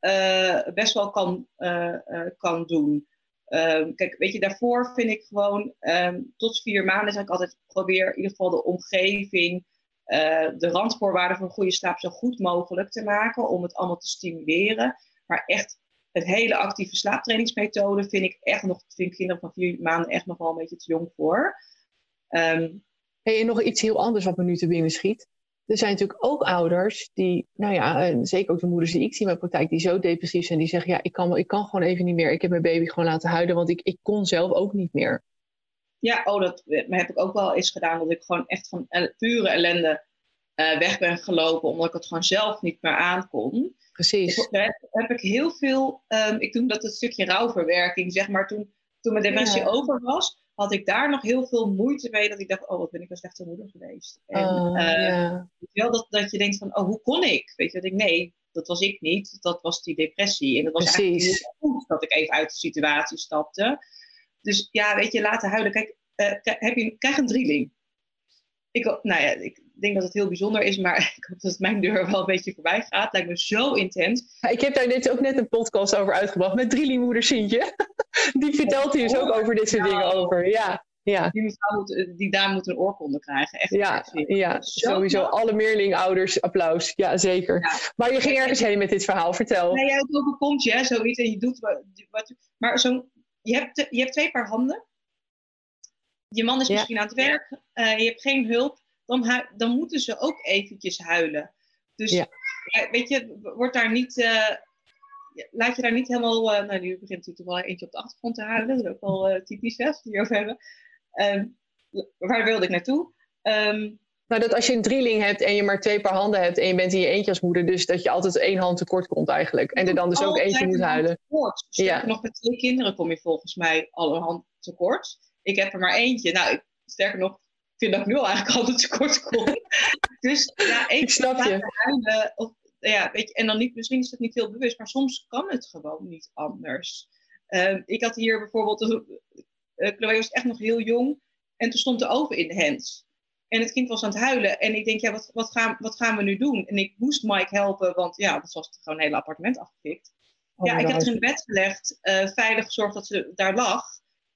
uh, best wel kan, uh, kan doen. Ehm, kijk, weet je, daarvoor vind ik gewoon um, tot vier maanden zeg ik altijd probeer in ieder geval de omgeving uh, de randvoorwaarden voor een goede slaap zo goed mogelijk te maken om het allemaal te stimuleren. Maar echt het hele actieve slaaptrainingsmethode vind ik echt nog, vind kinderen van vier maanden echt nog wel een beetje te jong voor. Hey, en nog iets heel anders wat me nu te binnen schiet. Er zijn natuurlijk ook ouders die, nou ja, zeker ook de moeders die ik zie in mijn praktijk, die zo depressief zijn, die zeggen, ja, ik kan, ik kan gewoon even niet meer. Ik heb mijn baby gewoon laten huilen, want ik, ik kon zelf ook niet meer. Ja, oh, dat heb ik ook wel eens gedaan, dat ik gewoon echt van pure ellende uh, weg ben gelopen, omdat ik het gewoon zelf niet meer aankon. Precies. Daar heb ik heel veel, um, ik doe dat het stukje rouwverwerking, zeg maar, toen, toen mijn dementie over was, had ik daar nog heel veel moeite mee. Dat ik dacht, oh, wat ben ik een slechte moeder geweest. En oh, uh, ja. wel dat, dat je denkt van, oh, hoe kon ik? Weet je, dat ik, nee, dat was ik niet. Dat was die depressie. En dat was Precies. eigenlijk heel goed dat ik even uit de situatie stapte. Dus ja, weet je, laten huilen. Kijk, uh, heb je, krijg een drieling. Ik, nou ja, ik denk dat het heel bijzonder is, maar <laughs> ik hoop dat mijn deur wel een beetje voorbij gaat. Lijkt me zo intens. ik heb daar net ook net een podcast over uitgebracht met drielingmoeder Sintje. <laughs> Die vertelt hier dus ook over dit soort dingen over. Ja, ja. Die, moet, die dame moet een oorkonde krijgen. Echt ja, ja sowieso. Alle meerlingouders applaus. Ja, zeker. Maar je ging ergens heen met dit verhaal. Vertel. Nee, het overkomt je, zoiets. En je doet wat... wat maar zo, je, hebt, je hebt twee paar handen. Je man is misschien aan het werk. Uh, je hebt geen hulp dan, dan moeten ze ook eventjes huilen. Dus ja. weet je, wordt daar niet, uh, laat je daar niet helemaal, uh, nou nu begint natuurlijk wel eentje op de achtergrond te huilen, dat is ook wel typisch hè, over hebben. Um, waar wilde ik naartoe? Um, nou, dat als je een drieling hebt en je maar twee paar handen hebt en je bent in je eentje als moeder, dus dat je altijd één hand tekort komt eigenlijk. En er dan dus ook eentje moet huilen. Ja. Nog met twee kinderen kom je volgens mij alle hand tekort. Ik heb er maar eentje. Nou, sterker nog, vind dat ik nu al eigenlijk altijd tekort kom. <laughs> dus ja, even snap je. Huilen, of, ja, weet je, en dan niet, misschien is het niet heel bewust, maar soms kan het gewoon niet anders. Uh, ik had hier bijvoorbeeld, uh, Chloe was echt nog heel jong en toen stond de oven in de hand. En het kind was aan het huilen. En ik denk, ja, wat, wat, gaan, wat gaan we nu doen? En ik moest Mike helpen, want ja, dat was gewoon een hele appartement afgepikt. Oh, ja, ik heb haar in bed gelegd, uh, veilig gezorgd dat ze daar lag.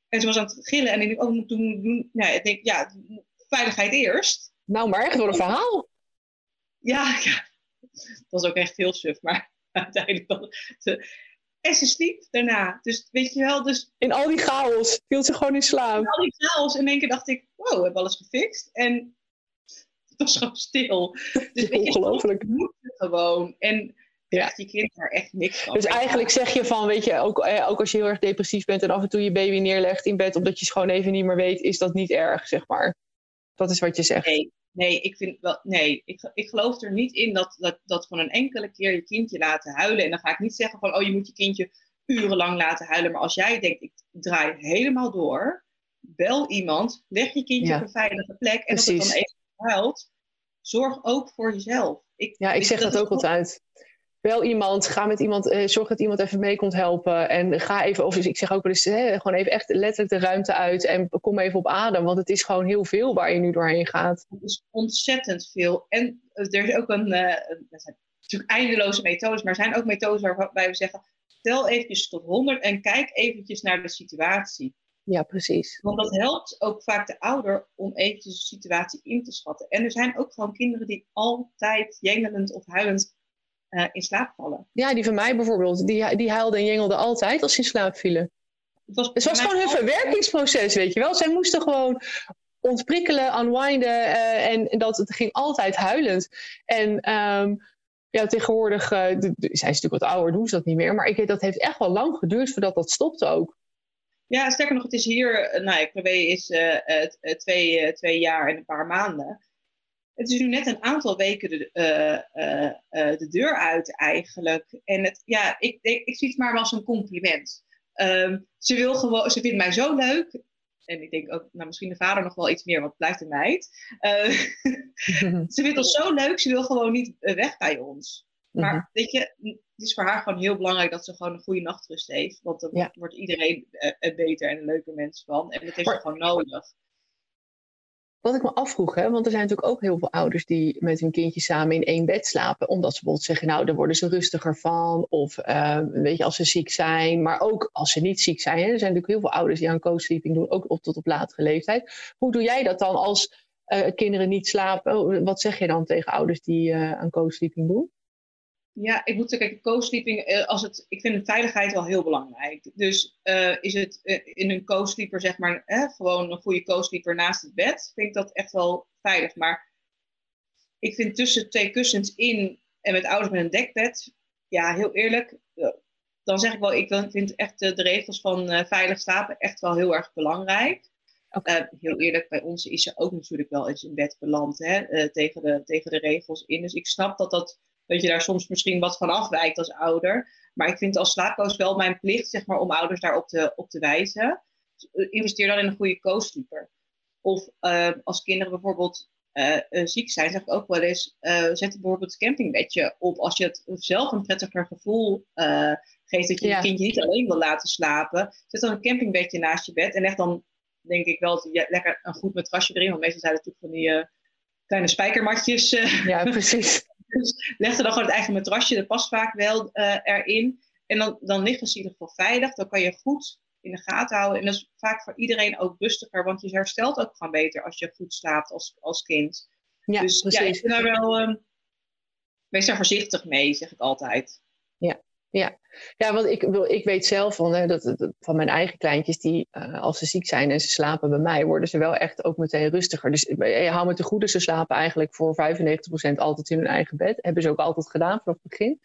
En ze was aan het gillen. En ik denk, oh, moet doen, doen. Nou, ik denk, ja, veiligheid eerst. Nou, maar echt door een verhaal. Ja, <laughs> ja, dat was ook echt heel suf, maar <laughs> uiteindelijk dan. En ze sliep daarna. Dus weet je wel, dus... In al die chaos viel ze gewoon in slaap. In al die chaos. En in één keer dacht ik, wow, we hebben alles gefixt. En het was gewoon stil. Dus Ongelooflijk. Je, gewoon. En ja. je kind daar echt niks van. Dus eigenlijk zeg je van, weet je, ook, eh, ook als je heel erg depressief bent en af en toe je baby neerlegt in bed omdat je het gewoon even niet meer weet, is dat niet erg, zeg maar. Dat is wat je zegt. Nee, nee ik, vind wel, nee ik, ik geloof er niet in dat, dat, dat van een enkele keer je kindje laten huilen. En dan ga ik niet zeggen van, oh, je moet je kindje urenlang laten huilen. Maar als jij denkt, ik draai helemaal door, bel iemand, leg je kindje op een veilige plek. En als het dan even huilt, zorg ook voor jezelf. Ik, ja, ik zeg dat, dat ook altijd wel iemand, ga met iemand, uh, zorg dat iemand even mee komt helpen. En ga even, of ik zeg ook wel eens, hè, gewoon even echt letterlijk de ruimte uit en kom even op adem. Want het is gewoon heel veel waar je nu doorheen gaat. Het is ontzettend veel. En er is ook een, uh, er zijn natuurlijk eindeloze methodes, maar er zijn ook methodes waarbij we zeggen, tel eventjes tot 100 en kijk eventjes naar de situatie. Ja, precies. Want dat helpt ook vaak de ouder om eventjes de situatie in te schatten. En er zijn ook gewoon kinderen die altijd jengelend of huilend uh, in slaap vallen. Ja, die van mij bijvoorbeeld, die, die huilden en jengelden altijd als ze in slaap vielen. Het was, het was gewoon hun verwerkingsproces, weet je wel. Zij moesten gewoon ontprikkelen, unwinden uh, en, en, dat het ging altijd huilend. En um, ja, tegenwoordig uh, zijn ze natuurlijk wat ouder, doen ze dat niet meer. Maar ik, dat heeft echt wel lang geduurd voordat dat stopte ook. Ja, sterker nog, het is hier, nou, KW is uh, twee, twee jaar en een paar maanden. Het is nu net een aantal weken de, uh, uh, de deur uit eigenlijk. En het, ja, ik, ik, ik zie het maar wel als een compliment. Um, ze, wil gewoon, ze vindt mij zo leuk. En ik denk ook, nou, misschien de vader nog wel iets meer, want het blijft een meid. <laughs> Ze vindt ons zo leuk, ze wil gewoon niet weg bij ons. Maar mm -hmm. weet je, het is voor haar gewoon heel belangrijk dat ze gewoon een goede nachtrust heeft. Want dan ja. wordt iedereen er beter en een leuke mens van. En dat heeft ze gewoon nodig. Wat ik me afvroeg, hè, want er zijn natuurlijk ook heel veel ouders die met hun kindje samen in één bed slapen. Omdat ze bijvoorbeeld zeggen, nou, daar worden ze rustiger van. Of uh, weet je, als ze ziek zijn. Maar ook als ze niet ziek zijn. Hè. Er zijn natuurlijk heel veel ouders die aan co-sleeping doen, ook op, tot op latere leeftijd. Hoe doe jij dat dan als uh, kinderen niet slapen? Wat zeg je dan tegen ouders die uh, aan co-sleeping doen? Ja, ik moet zeggen, co-sleeping, eh, als het, ik vind veiligheid wel heel belangrijk. Dus uh, is het uh, in een co-sleeper, zeg maar, eh, gewoon een goede co-sleeper naast het bed, vind ik dat echt wel veilig. Maar ik vind tussen twee kussens in en met ouders met een dekbed, ja, heel eerlijk, dan zeg ik wel, ik vind echt de, de regels van veilig slapen echt wel heel erg belangrijk. Okay. heel eerlijk, bij ons is ze ook natuurlijk wel eens in bed beland hè, tegen, de, tegen de regels in. Dus ik snap dat dat dat je daar soms misschien wat van afwijkt als ouder. Maar ik vind als slaapcoach wel mijn plicht zeg maar, om ouders daarop te, op te wijzen. investeer dan in een goede co-sleeper. Of uh, als kinderen bijvoorbeeld uh, uh, ziek zijn, zeg ik ook wel eens, zet bijvoorbeeld een campingbedje op. Als je het zelf een prettiger gevoel geeft dat je ja. je kindje niet alleen wil laten slapen. Zet dan een campingbedje naast je bed en leg dan, denk ik wel, lekker een goed matrasje erin. Want meestal zijn het natuurlijk van die kleine spijkermatjes. ja, precies. <laughs> Dus leg er dan gewoon het eigen matrasje, dat past vaak wel uh, erin. En dan, dan ligt het in ieder geval veilig. Dan kan je goed in de gaten houden. En dat is vaak voor iedereen ook rustiger, want je herstelt ook gewoon beter als je goed slaapt als, als kind. Ja, dus precies. ja, ik ben daar wel. Um, wees daar voorzichtig mee, zeg ik altijd. Ja, ja. want ik, ik weet zelf van, hè, dat, van mijn eigen kleintjes, die uh, als ze ziek zijn en ze slapen bij mij, worden ze wel echt ook meteen rustiger. Dus je hou me te goede, ze slapen eigenlijk voor 95% altijd in hun eigen bed. Hebben ze ook altijd gedaan vanaf het begin.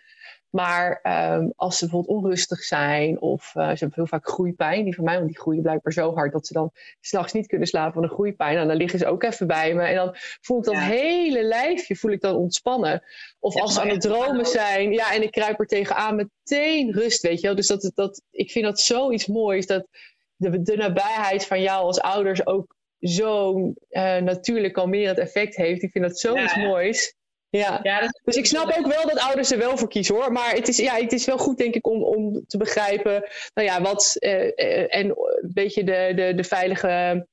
Maar um, als ze bijvoorbeeld onrustig zijn of uh, ze hebben heel vaak groeipijn, die van mij, want die groeien blijkbaar zo hard dat ze dan s'nachts niet kunnen slapen van een groeipijn. En nou, dan liggen ze ook even bij me en dan voel ik dat hele lijfje voel ik dan ontspannen. Of als ze aan het dromen zijn, ja, en ik kruip er tegenaan, meteen rust, weet je wel. Dus dat, dat, ik vind dat zoiets moois, dat de, de nabijheid van jou als ouders ook zo'n uh, natuurlijk kalmerend effect heeft. Ik vind dat zoiets ja. moois. Ja, ja dus ik snap ook wel dat ouders er wel voor kiezen hoor. Maar het is, ja, het is wel goed denk ik om, om te begrijpen nou ja, wat uh, uh, en een beetje de, de, de veilige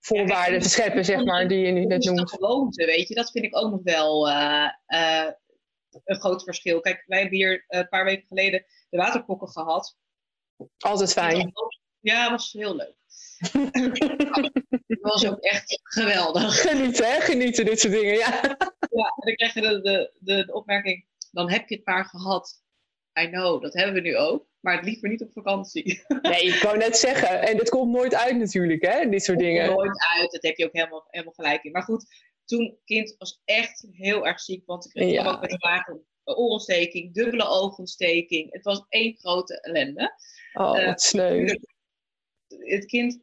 voorwaarden ja, te scheppen, zeg maar, die je net noemt. gewoonte, weet je, dat vind ik ook nog wel uh, een groot verschil. Kijk, wij hebben hier een paar weken geleden de waterpokken gehad. Altijd fijn. Ja, was heel leuk. <laughs> dat was ook echt geweldig. Genieten, hè? Genieten, dit soort dingen, ja. ja, en dan krijg je de, de, de, de opmerking, dan heb je het paar gehad. I know, dat hebben we nu ook. Maar het liever niet op vakantie. <laughs> Nee, ik wou net zeggen. En het komt nooit uit natuurlijk, hè? Dit soort dingen. Het komt nooit uit. Dat heb je ook helemaal, helemaal gelijk in. Maar goed, toen kind was echt heel erg ziek. Want ik kreeg ja. ook met een oorontsteking, dubbele oogontsteking. Het was één grote ellende. Oh, wat uh, sneu. Het kind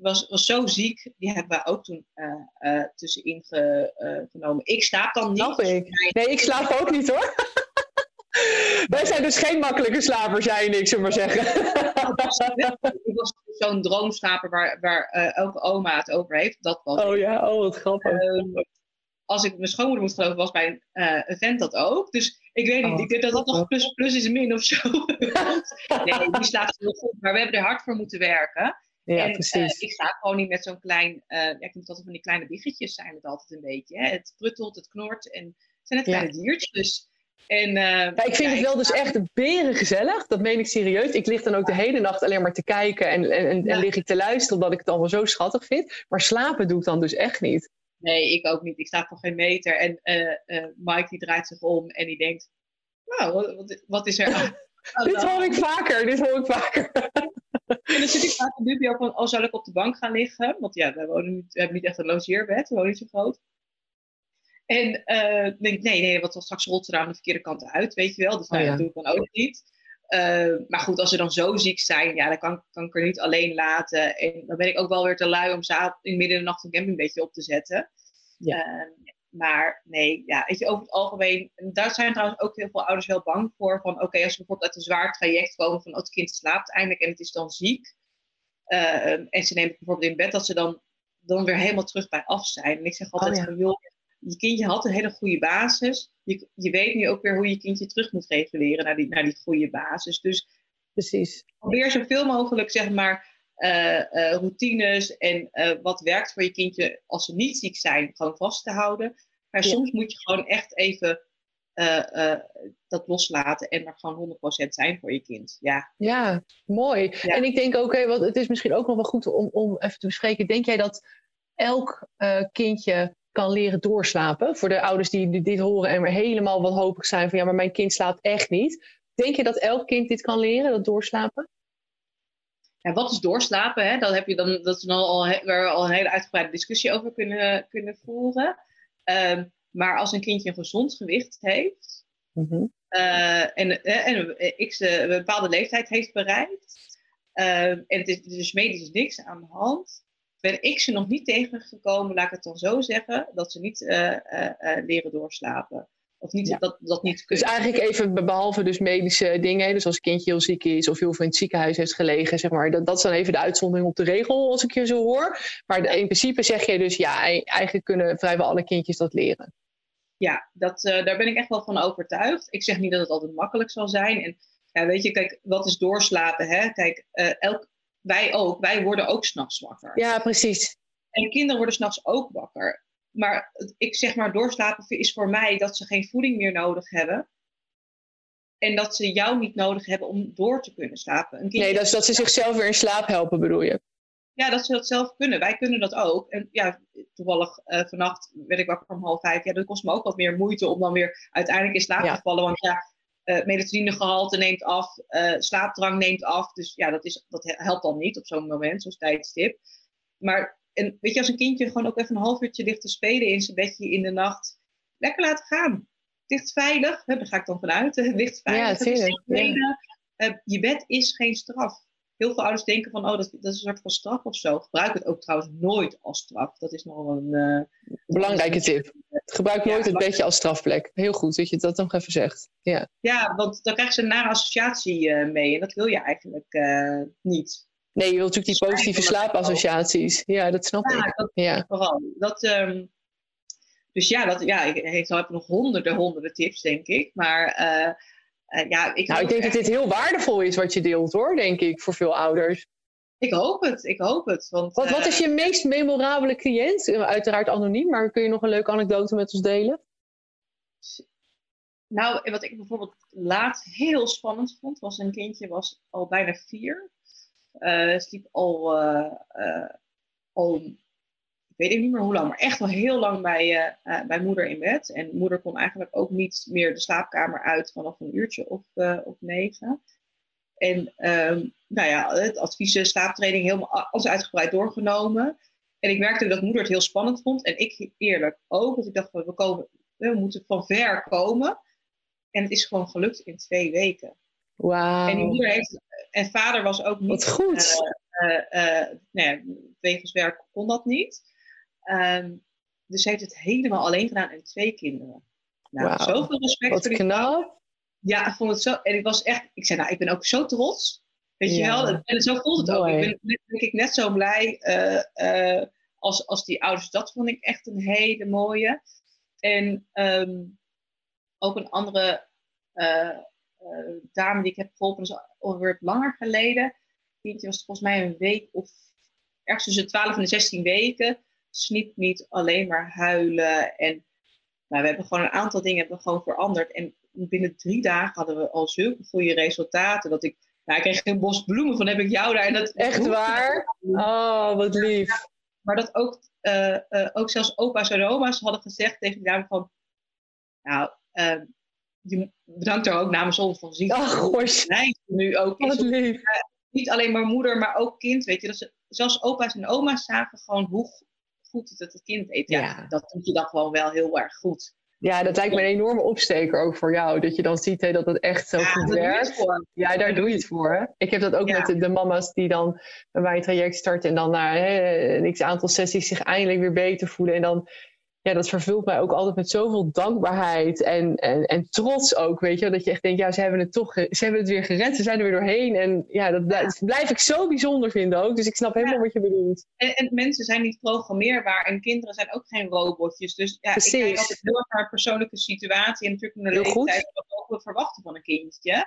was, was zo ziek, die hebben we ook toen uh, uh, tussenin ge, uh, genomen. Ik slaap dan niet. Snap ik. Nee, ik slaap ook niet hoor. <laughs> Wij zijn dus geen makkelijke slapers, jij en ik, zullen maar zeggen. ik was zo'n droomslaper waar, waar elke oma het over heeft. Dat was oh ja, oh wat grappig. Ehm, als ik mijn schoonmoeder moet geloven, was bij een, een vent dat ook. Dus ik weet niet, oh, ik denk dat dat nog plus, plus is min of zo. <laughs> nee, die slaapt heel goed. Maar we hebben er hard voor moeten werken. Ja, en, precies. Uh, ik sta gewoon niet met zo'n klein, uh, ja, ik moet altijd van die kleine biggetjes zijn het altijd een beetje. Hè? Het pruttelt, het knort en het zijn het kleine ja. diertjes. En, uh, ja, ik vind het wel dus echt beren gezellig. Dat meen ik serieus. Ik lig dan ook de hele nacht alleen maar te kijken en, en, en, en lig ik te luisteren omdat ik het allemaal zo schattig vind. Maar slapen doe ik dan dus echt niet. Nee, ik ook niet. Ik sta voor geen meter. En Mike die draait zich om en die denkt, nou, wat, wat is er aan? <laughs> dit hoor ik vaker, dit hoor ik vaker. <laughs> <laughs> En dan zit ik vaak in dubio van, oh, zal ik op de bank gaan liggen? Want ja, we, wonen niet, we hebben niet echt een logeerbed, we wonen niet zo groot. En uh, denk nee, nee, wat straks rolt ze daar aan de verkeerde kant uit, weet je wel. Dus nou, oh, ja. dat doe ik dan ook niet. Uh, maar goed, als ze dan zo ziek zijn, ja, dan kan, kan ik er niet alleen laten. En dan ben ik ook wel weer te lui om in midden in de nacht een campingbedje op te zetten. Ja. Uh, maar nee, ja, weet je, over het algemeen, daar zijn trouwens ook heel veel ouders wel bang voor. Van oké, als ze bijvoorbeeld uit een zwaar traject komen van oh, het kind slaapt eindelijk en het is dan ziek. Uh, en ze nemen het bijvoorbeeld in bed, dat ze dan, dan weer helemaal terug bij af zijn. En ik zeg altijd oh, ja. van joh, je kindje had een hele goede basis. Je, je weet nu ook weer hoe je kindje terug moet reguleren naar die, naar die goede basis. Dus Precies. probeer zoveel mogelijk, zeg maar, uh, uh, routines en uh, wat werkt voor je kindje als ze niet ziek zijn, gewoon vast te houden. Maar ja. soms moet je gewoon echt even dat loslaten en er gewoon 100% zijn voor je kind. Ja, ja mooi. Ja. En ik denk ook, okay, want het is misschien ook nog wel goed om, om even te bespreken. Denk jij dat elk kindje kan leren doorslapen? Voor de ouders die dit horen en weer helemaal wanhopig zijn van ja, maar mijn kind slaapt echt niet. Denk je dat elk kind dit kan leren, dat doorslapen? Ja, wat is doorslapen? Hè? Dat, heb je dan, dat is dan al, waar al een hele uitgebreide discussie over kunnen, kunnen voeren. Ehm, maar als een kindje een gezond gewicht heeft mhm. eh, en, uh, en een bepaalde leeftijd heeft bereikt, ehm, en het is dus medisch niks aan de hand, ben ik ze nog niet tegengekomen, laat ik het dan zo zeggen, dat ze niet eh, leren doorslapen. Of niet, dat, dat niet Dus eigenlijk even behalve dus medische dingen, dus als een kindje heel ziek is of heel veel in het ziekenhuis heeft gelegen, zeg maar, dat, dat is dan even de uitzondering op de regel als ik je zo hoor. Maar in principe zeg je dus ja, eigenlijk kunnen vrijwel alle kindjes dat leren. Ja, dat, uh, daar ben ik echt wel van overtuigd. Ik zeg niet dat het altijd makkelijk zal zijn. En ja, weet je, kijk, wat is doorslapen? Hè? Kijk, uh, elk, wij ook, wij worden ook s'nachts wakker. Ja, precies. En kinderen worden s'nachts ook wakker. Maar ik zeg maar, doorslapen is voor mij dat ze geen voeding meer nodig hebben. En dat ze jou niet nodig hebben om door te kunnen slapen. Een nee, dat is dat ze zichzelf weer in slaap helpen, bedoel je? Ja, dat ze dat zelf kunnen. Wij kunnen dat ook. En ja, toevallig uh, vannacht werd ik wakker om half vijf. Ja, dat kost me ook wat meer moeite om dan weer uiteindelijk in slaap te vallen. Want ja, uh, melatoninegehalte neemt af, uh, slaapdrang neemt af. Dus ja, dat, is, dat helpt dan niet op zo'n moment, zo'n tijdstip. Maar en weet je, als een kindje gewoon ook even een half uurtje ligt te spelen in zijn bedje in de nacht, lekker laten gaan. Ligt veilig, daar ga ik dan vanuit. Ligt veilig. Ja, uh, je bed is geen straf. Heel veel ouders denken van, oh, dat, dat is een soort van straf of zo. Gebruik het ook trouwens nooit als straf. Dat is nog een... Uh, Belangrijke tip. Gebruik nooit het bedje als strafplek. Heel goed dat je dat nog even zegt. Ja, ja want dan krijg je een nare associatie uh, mee. En dat wil je eigenlijk niet. Nee, je wilt natuurlijk die positieve slaapassociaties. Ja, dat snap ik. Dat, ja, vooral. Dat, um, dus ja, dat, ja, ik, ik heb nog honderden, honderden tips, denk ik. Maar uh, uh, ja, ik... Nou, ik denk dat dit heel waardevol is wat je deelt, hoor, denk ik, voor veel ouders. Ik hoop het, ik hoop het. Want, wat, wat is je meest memorabele cliënt? Uiteraard anoniem, maar kun je nog een leuke anekdote met ons delen? Nou, wat ik bijvoorbeeld laatst heel spannend vond, was een kindje was al bijna vier. Uh, sliep al, uh, uh, al, ik weet niet meer hoe lang, maar echt al heel lang bij, bij moeder in bed. En moeder kon eigenlijk ook niet meer de slaapkamer uit vanaf een uurtje of, negen. En um, nou ja, het advies slaaptraining helemaal alles uitgebreid doorgenomen. En ik merkte dat moeder het heel spannend vond. En ik eerlijk ook. Want ik dacht, we, komen, we moeten van ver komen. En het is gewoon gelukt in twee weken. En die moeder heeft en vader was ook niet. Wat goed. Uh, uh, wegens werk kon dat niet. Um, dus ze heeft het helemaal alleen gedaan en twee kinderen. Nou, wow. zoveel respect Wat voor die knap. Ja, ik vond het zo. En ik was echt. Ik zei, nou, ik ben ook zo trots. Weet je wel? En zo voelt het ook. Ik ben denk ik net zo blij uh, als, als die ouders. Dat vond ik echt een hele mooie. En um, ook een andere uh, dame die ik heb geholpen, is alweer langer geleden. Kindje was volgens mij een week of ergens tussen 12 en 16 weken. Sliep niet alleen maar huilen. En nou, we hebben gewoon een aantal dingen hebben gewoon veranderd. En binnen drie dagen hadden we al zulke goede resultaten. Dat ik, nou, ik kreeg een bos bloemen van heb ik jou daar. En dat, Echt waar? Oh, wat lief. maar dat ook, uh, uh, ook zelfs opa's en oma's hadden gezegd tegen dame van... Nou, uh, bedankt er ook namens ons van zien. Ach, gosh. Nu ook Wat lief. niet alleen maar moeder, maar ook kind. Weet je, dat ze, zelfs opa's en oma's zagen gewoon hoe goed het het kind eet. Ja, dat doet je dan gewoon wel heel erg goed. Ja, dat lijkt me een enorme opsteker ook voor jou. Dat je dan ziet hè, dat het echt zo goed werkt. Ja, daar doe je het voor. Hè? Ik heb dat ook met de, de, mama's die dan bij mij een traject starten. En dan na hè, een x aantal sessies zich eindelijk weer beter voelen. En dan ja, dat vervult mij ook altijd met zoveel dankbaarheid en, en, en trots ook, weet je. Dat je echt denkt, ja, ze hebben het toch, ze hebben het weer gered, ze zijn er weer doorheen. En ja, dat, dat blijf ik zo bijzonder vinden ook. Dus ik snap helemaal wat je bedoelt. En, en, mensen zijn niet programmeerbaar en kinderen zijn ook geen robotjes. Dus ja, Precies. ik kijk altijd heel erg naar persoonlijke situatie en natuurlijk naar de heel leeftijd. Wat ook we verwachten van een kindje,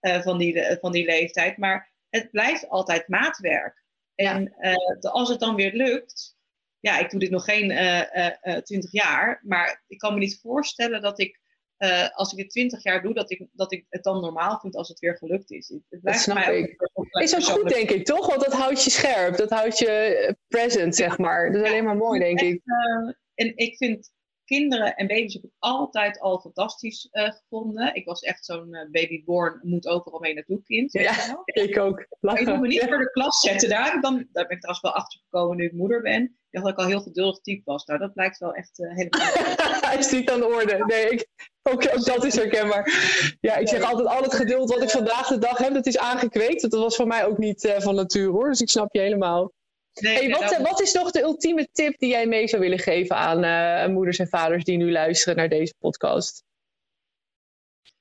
uh, van, die, van die leeftijd. Maar het blijft altijd maatwerk. En ja. uh, als het dan weer lukt ja, ik doe dit nog geen uh, uh, 20 jaar, maar ik kan me niet voorstellen dat ik, uh, als ik het 20 jaar doe, dat ik, dat ik het dan normaal vind als het weer gelukt is. Het dat snap mij ik. Is ook goed, denk ik, toch? Want dat houdt je scherp, dat houdt je present, zeg maar. Dat is alleen maar mooi, denk ik. en ik vind kinderen en baby's heb ik altijd al fantastisch uh, gevonden. Ik was echt zo'n uh, babyborn, moet overal mee naartoe kind. Ja, <laughs> ik ook. Lachen. Ik moet me niet voor de klas zetten. Daar, dan, daar ben ik trouwens wel achter gekomen nu ik moeder ben. Ik dacht dat ik al heel geduldig type was. Nou, dat blijkt wel echt uh, helemaal... <laughs> Hij is niet aan de orde. Nee, ik, ook, ook dat is herkenbaar. Ja, ik zeg altijd, al het geduld wat ik vandaag de dag heb, dat is aangekweekt. Dat was voor mij ook niet van nature hoor. Dus ik snap je helemaal. Nee, hey, wat, wat, is nog de ultieme tip die jij mee zou willen geven aan uh, moeders en vaders die nu luisteren naar deze podcast?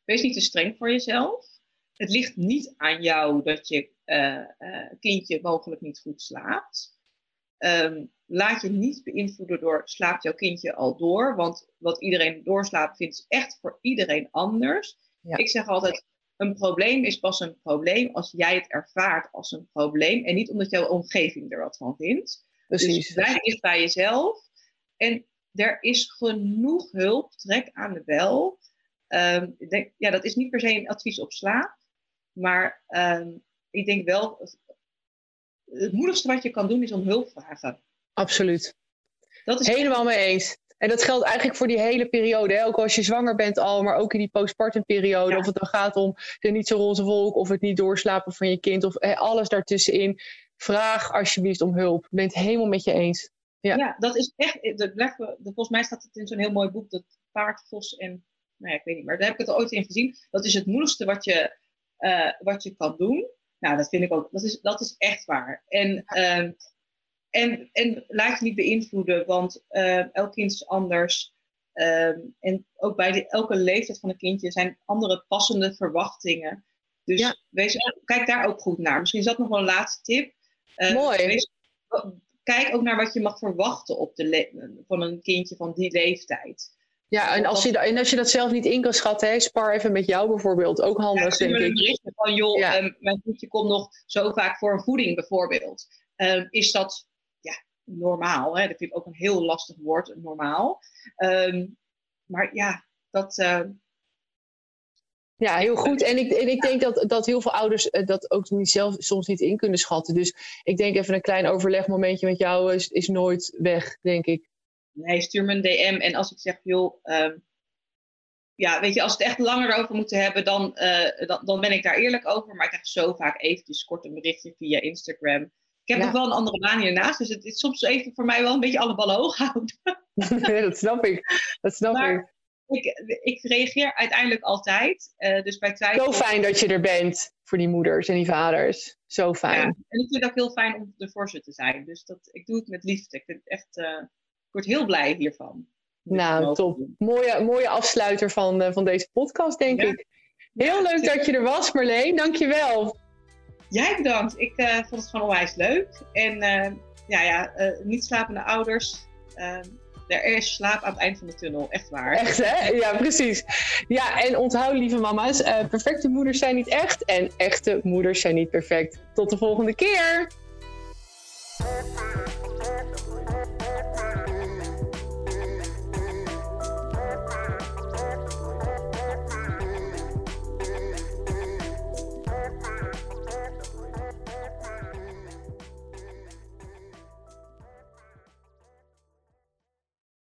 Wees niet te streng voor jezelf. Het ligt niet aan jou dat je uh, uh, kindje mogelijk niet goed slaapt. Um, laat je niet beïnvloeden door slaapt jouw kindje al door. Want wat iedereen doorslaapt vindt is echt voor iedereen anders. Ja. Ik zeg altijd, een probleem is pas een probleem als jij het ervaart als een probleem en niet omdat jouw omgeving er wat van vindt. Precies. Dus blijf dicht bij jezelf. En er is genoeg hulp, trek aan de bel. Um, ik denk, ja, dat is niet per se een advies op slaap, maar um, ik denk wel, het moedigste wat je kan doen is om hulp vragen. Absoluut. Dat is Helemaal mee eens. En dat geldt eigenlijk voor die hele periode. Hè? Ook als je zwanger bent al, maar ook in die postpartum periode. Of het dan gaat om de niet zo roze wolk of het niet doorslapen van je kind. Of hè, alles daartussenin. Vraag alsjeblieft om hulp. Ik ben het helemaal met je eens. Ja, ja dat is echt... Dat, volgens mij staat het in zo'n heel mooi boek. Dat paard, vos en... Nou ja, ik weet niet. Maar daar heb ik het ooit in gezien. Dat is het moedigste wat je, uh, wat je kan doen. Nou, dat vind ik ook. Dat is, dat is echt waar. En... Uh, en, en laat je niet beïnvloeden, want uh, elk kind is anders. Uh, en ook bij de, elke leeftijd van een kindje zijn andere passende verwachtingen. Dus ja. wees, kijk daar ook goed naar. Misschien is dat nog wel een laatste tip. Uh, Mooi. Wees, kijk ook naar wat je mag verwachten op de van een kindje van die leeftijd. Ja, en als, je, en als je dat zelf niet in kan schatten, hè, spar even met jou bijvoorbeeld. Ook handig, ja, denk ik. Een berichtje van, joh, ja. um, mijn kindje komt nog zo vaak voor een voeding bijvoorbeeld. Um, is dat normaal. Hè? Dat vind ik ook een heel lastig woord, normaal. Um, maar ja, dat. Uh... Ja, heel goed. En ik, en ik denk dat, dat heel veel ouders uh, dat ook niet zelf soms niet in kunnen schatten. Dus ik denk even een klein overlegmomentje met jou is, is nooit weg, denk ik. Nee, stuur me een DM. En als ik zeg, joh, um, ja, weet je, als we het echt langer over moeten hebben, dan, uh, dan, dan ben ik daar eerlijk over. Maar ik krijg zo vaak eventjes kort een berichtje via Instagram. Ik heb nog wel een andere baan hiernaast, dus het is soms even voor mij wel een beetje alle ballen hoog houden. <laughs> dat snap ik. Dat snap maar, ik. ik. Ik reageer uiteindelijk altijd. Uh, dus bij twijfel... Zo fijn dat je er bent voor die moeders en die vaders. Zo fijn. Ja, en ik vind het ook heel fijn om ervoor ze te zijn. Dus dat, ik doe het met liefde. Ik, vind het echt, uh, ik word heel blij hiervan. Nou, top. Mooie, mooie afsluiter van, uh, van deze podcast, denk ik. Heel leuk dat je er was, Marleen. Dankjewel. Jij bedankt. Ik uh, vond het gewoon onwijs leuk. En uh, ja, ja uh, niet slapende ouders. Ehm, er is slaap aan het eind van de tunnel. Echt waar. Echt hè? Ja, precies. Ja, en onthoud lieve mama's. perfecte moeders zijn niet echt. En echte moeders zijn niet perfect. Tot de volgende keer.